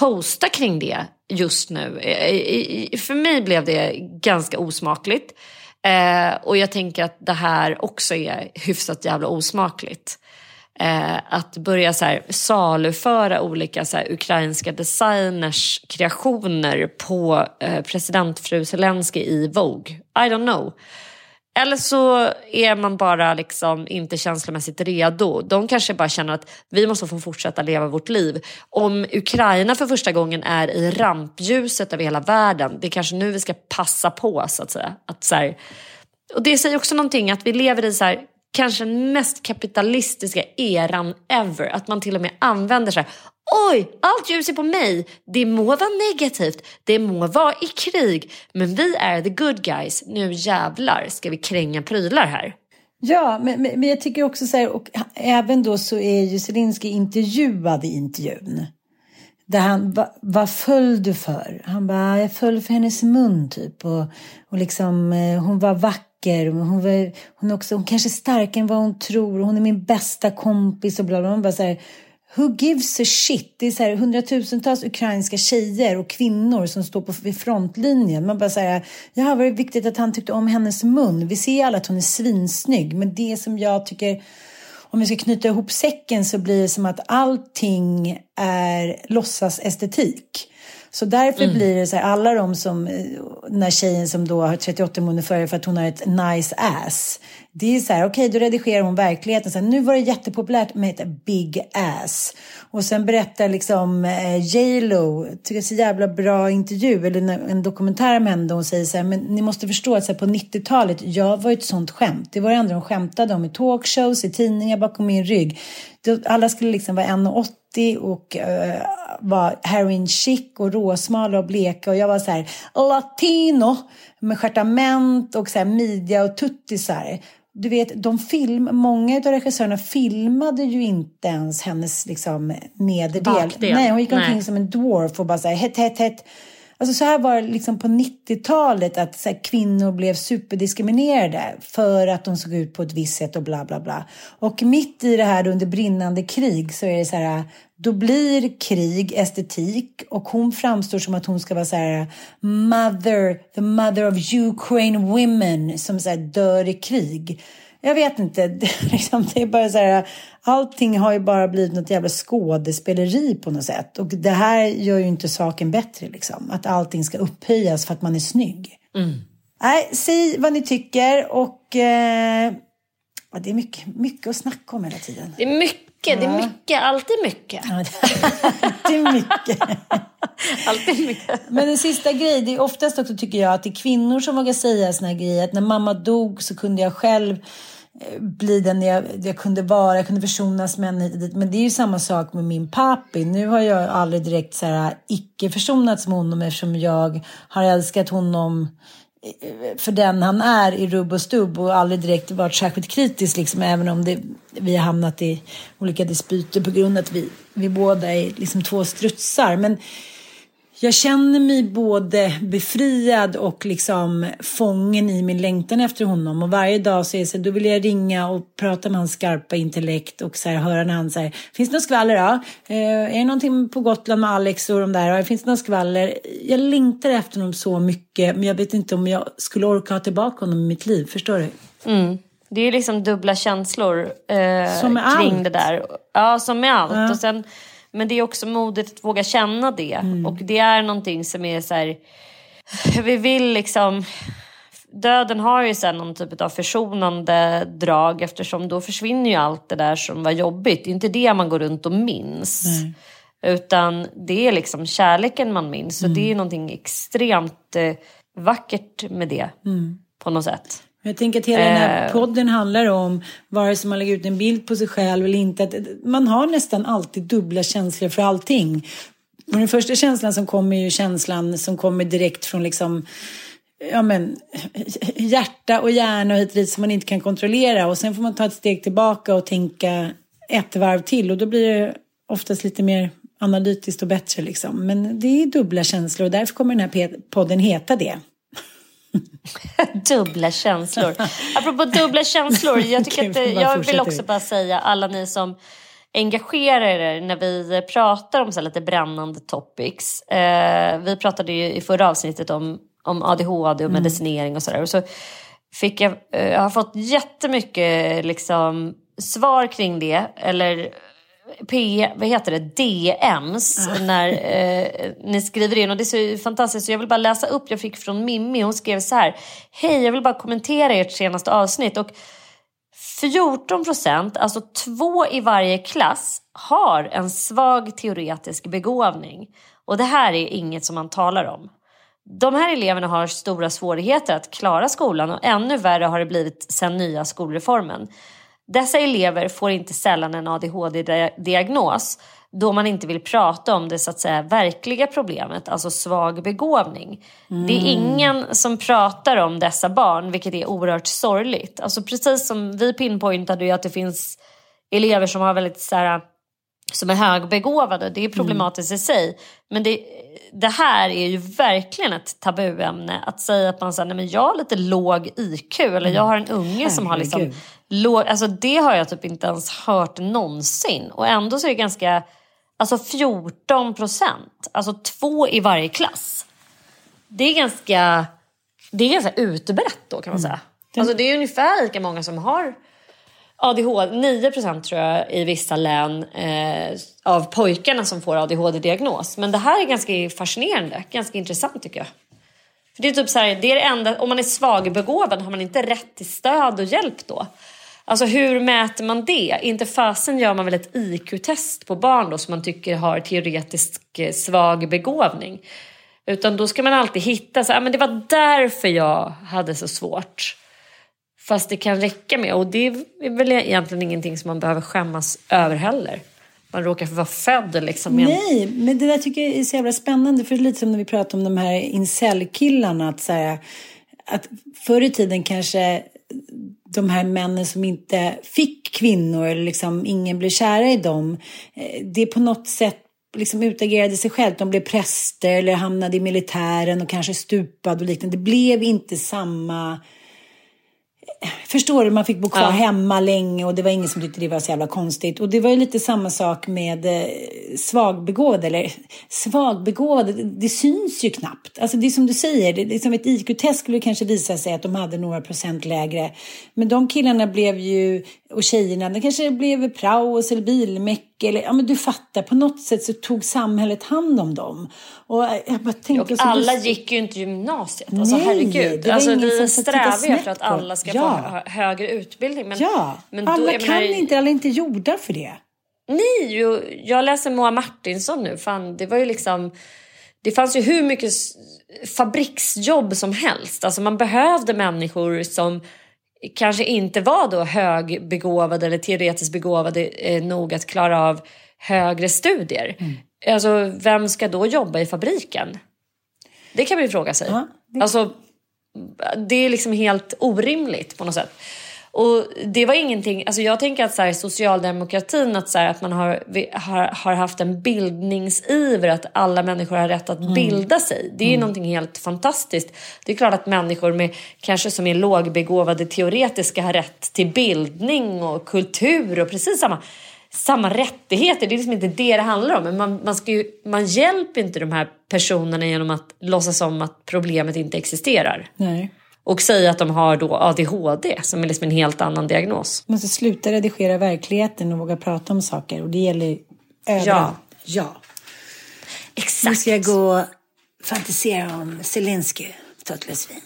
posta kring det just nu. Eh, för mig blev det ganska osmakligt. Eh, och jag tänker att det här också är hyfsat jävla osmakligt. Eh, att börja så här, saluföra olika så här, ukrainska designers kreationer på eh, presidentfru Zelensky i Vogue. I don't know. Eller så är man bara liksom inte känslomässigt redo. De kanske bara känner att vi måste få fortsätta leva vårt liv. Om Ukraina för första gången är i rampljuset över hela världen, det är kanske nu vi ska passa på så att säga. Att så här, och det säger också någonting att vi lever i så här, kanske den mest kapitalistiska eran ever. Att man till och med använder så här, oj, allt ljus är på mig. Det må vara negativt, det må vara i krig, men vi är the good guys. Nu jävlar ska vi kränga prylar här. Ja, men, men jag tycker också så här, och även då så är ju Zelenskyj intervjuad i intervjun. Där han, va, vad föll du för? Han bara, jag föll för hennes mun typ. Och, och liksom, eh, hon var vacker. Hon, var, hon, är också, hon kanske är starkare än vad hon tror. Hon är min bästa kompis och bla bla. Man bara så här, Who gives a shit? Det är så här hundratusentals ukrainska tjejer och kvinnor som står på vid frontlinjen. Man bara så här, ja, var det viktigt att han tyckte om hennes mun? Vi ser alla att hon är svinsnygg, men det som jag tycker om vi ska knyta ihop säcken så blir det som att allting är låtsas estetik. Så därför mm. blir det så här, alla de som, den här tjejen som då har 38 månader före för att hon har ett nice ass. Det är så här, okej okay, då redigerar hon verkligheten. Så här, nu var det jättepopulärt med ett big ass. Och sen berättar liksom eh, J Lo, tycker jag så jävla bra intervju, eller en dokumentär om henne hon säger så här, men ni måste förstå att så här, på 90-talet, jag var ett sånt skämt. Det var det enda de skämtade om i talkshows, i tidningar, bakom min rygg. Alla skulle liksom vara 1,80 och uh, eh, var heroin chic och råsmala och bleka och jag var så här latino med stjärtament och så här midja och tuttisar du vet, de film, många av regissörerna filmade ju inte ens hennes liksom, nederdel. Bakdel. Nej, hon gick omkring Nej. som en dwarf och bara så här, hett, hett, hett. Alltså så här var det liksom på 90-talet att så här, kvinnor blev superdiskriminerade för att de såg ut på ett visst sätt och bla bla bla. Och mitt i det här under brinnande krig så är det så här, då blir krig estetik och hon framstår som att hon ska vara så här mother, the mother of Ukraine women som så här dör i krig. Jag vet inte, det, liksom, det är bara så här, allting har ju bara blivit något jävla skådespeleri på något sätt. Och det här gör ju inte saken bättre liksom, att allting ska upphöjas för att man är snygg. Mm. Nej, säg vad ni tycker och eh, det är mycket, mycket att snacka om hela tiden. Det är mycket mycket, det är mycket, alltid mycket. Ja, det är mycket. alltid mycket. Men en sista grej, det är oftast också tycker jag att det är kvinnor som vågar säga såna här grejer. Att när mamma dog så kunde jag själv eh, bli den jag, jag kunde vara, jag kunde försonas med henne hit och dit. Men det är ju samma sak med min pappi. Nu har jag aldrig direkt så här icke försonats med honom eftersom jag har älskat honom för den han är i rubb och stubb och aldrig direkt varit särskilt kritisk liksom, även om det, vi har hamnat i olika dispyter på grund av att vi, vi båda är liksom två strutsar. Men jag känner mig både befriad och liksom fången i min längtan efter honom. Och varje dag så är så, då vill jag ringa och prata med hans skarpa intellekt och så här, höra när han säger, finns det något skvaller då? Eh, är det någonting på Gotland med Alex och de där? Finns det något skvaller? Jag längtar efter honom så mycket, men jag vet inte om jag skulle orka ha tillbaka honom i mitt liv. Förstår du? Mm. Det är liksom dubbla känslor eh, kring allt. det där. Ja, som med allt. Ja. Och sen men det är också modet att våga känna det. Mm. Och det är någonting som är så här, vi vill liksom döden har ju sen någon typ av försonande drag eftersom då försvinner ju allt det där som var jobbigt. Det är inte det man går runt och minns. Nej. Utan det är liksom kärleken man minns. Mm. Så det är någonting extremt eh, vackert med det mm. på något sätt. Jag tänker att hela den här podden handlar om, vare sig man lägger ut en bild på sig själv eller inte, att man har nästan alltid dubbla känslor för allting. Och den första känslan som kommer är ju känslan som kommer direkt från liksom ja, men, hjärta och hjärna och hit och dit som man inte kan kontrollera. Och sen får man ta ett steg tillbaka och tänka ett varv till och då blir det oftast lite mer analytiskt och bättre liksom. Men det är dubbla känslor och därför kommer den här podden heta det. dubbla känslor. Apropå dubbla känslor, jag, tycker att, jag vill också bara säga alla ni som engagerar er när vi pratar om så lite brännande topics. Eh, vi pratade ju i förra avsnittet om, om ADHD och mm. medicinering och sådär. Och så fick jag, eh, jag har fått jättemycket liksom, svar kring det. Eller P, vad heter det, DMs när eh, ni skriver in och det är så fantastiskt. Så jag vill bara läsa upp, jag fick från Mimmi, hon skrev så här. Hej, jag vill bara kommentera ert senaste avsnitt. Och 14 procent, alltså två i varje klass, har en svag teoretisk begåvning. Och det här är inget som man talar om. De här eleverna har stora svårigheter att klara skolan och ännu värre har det blivit sedan nya skolreformen. Dessa elever får inte sällan en ADHD-diagnos då man inte vill prata om det så att säga verkliga problemet, alltså svag begåvning. Mm. Det är ingen som pratar om dessa barn, vilket är oerhört sorgligt. Alltså precis som vi pinpointade ju att det finns elever som har väldigt så här, som är högbegåvade, det är problematiskt mm. i sig. Men det, det här är ju verkligen ett tabuämne. Att säga att man säger, nej men jag har lite låg IQ eller jag har en unge som har liksom låg, alltså det har jag typ inte ens hört någonsin. Och ändå så är det ganska, alltså 14 procent, alltså två i varje klass. Det är ganska, det är ganska utbrett då kan man mm. säga. Mm. Alltså det är ungefär lika många som har ADHD, 9 procent tror jag i vissa län eh, av pojkarna som får ADHD-diagnos. Men det här är ganska fascinerande, ganska intressant tycker jag. För det är typ så här, det är det enda, om man är svagbegåvad har man inte rätt till stöd och hjälp då? Alltså hur mäter man det? Inte fasen gör man väl ett IQ-test på barn då som man tycker har teoretisk eh, svag begåvning. Utan då ska man alltid hitta, så, ah, men det var därför jag hade så svårt. Fast det kan räcka med, och det är väl egentligen ingenting som man behöver skämmas över heller. Man råkar vara född liksom. Nej, men det där tycker jag är så jävla spännande. För det är lite som när vi pratade om de här incel-killarna. Att, så här, att förr i tiden kanske de här männen som inte fick kvinnor, eller liksom ingen blev kära i dem. Eh, det på något sätt liksom utagerade sig självt. De blev präster eller hamnade i militären och kanske stupade och liknande. Det blev inte samma Förstår du? Man fick bo kvar ja. hemma länge och det var ingen som tyckte det var så jävla konstigt. Och det var ju lite samma sak med eh, svagbegåvade. Eller svagbegåvade, det, syns ju knappt. Alltså det är som du säger, det, det är som ett IQ-test skulle kanske visa sig att de hade några procent lägre. Men de killarna blev ju, och tjejerna, de kanske blev praos eller bilmek eller, ja men du fattar, på något sätt så tog samhället hand om dem. Och, jag bara tänkte, och alla du... gick ju inte gymnasiet, alltså Nej, herregud. Alltså, vi strävar ju efter att alla ska ja. få högre utbildning. Men, ja, men då, alla kan menar, inte, alla är inte gjorda för det. Nej, jag läser Moa Martinsson nu, fan det var ju liksom det fanns ju hur mycket fabriksjobb som helst. Alltså man behövde människor som kanske inte var då högbegåvade eller teoretiskt begåvade eh, nog att klara av högre studier. Mm. Alltså, vem ska då jobba i fabriken? Det kan man ju fråga sig. Ja, det... Alltså, det är liksom helt orimligt på något sätt. Och det var ingenting, alltså jag tänker att så här, socialdemokratin, att, så här, att man har, har, har, haft en bildningsiver, att alla människor har rätt att mm. bilda sig. Det är mm. någonting helt fantastiskt. Det är klart att människor med, kanske som är lågbegåvade teoretiska har rätt till bildning och kultur och precis samma samma rättigheter. Det är liksom inte det det handlar om. Men man, man, ska ju, man hjälper inte de här personerna genom att låtsas om att problemet inte existerar. Nej och säga att de har då ADHD som är liksom en helt annan diagnos. Man måste sluta redigera verkligheten och våga prata om saker och det gäller överallt. Ja. ja. Exakt. Nu ska jag gå och fantisera om Zelensky. Ta ett glas vin.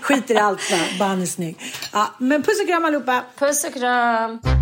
Skiter i allt, bara han är snygg. Ja, men puss och kram allihopa. Puss och kram.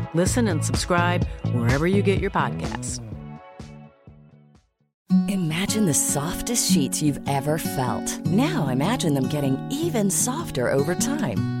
Listen and subscribe wherever you get your podcasts. Imagine the softest sheets you've ever felt. Now imagine them getting even softer over time.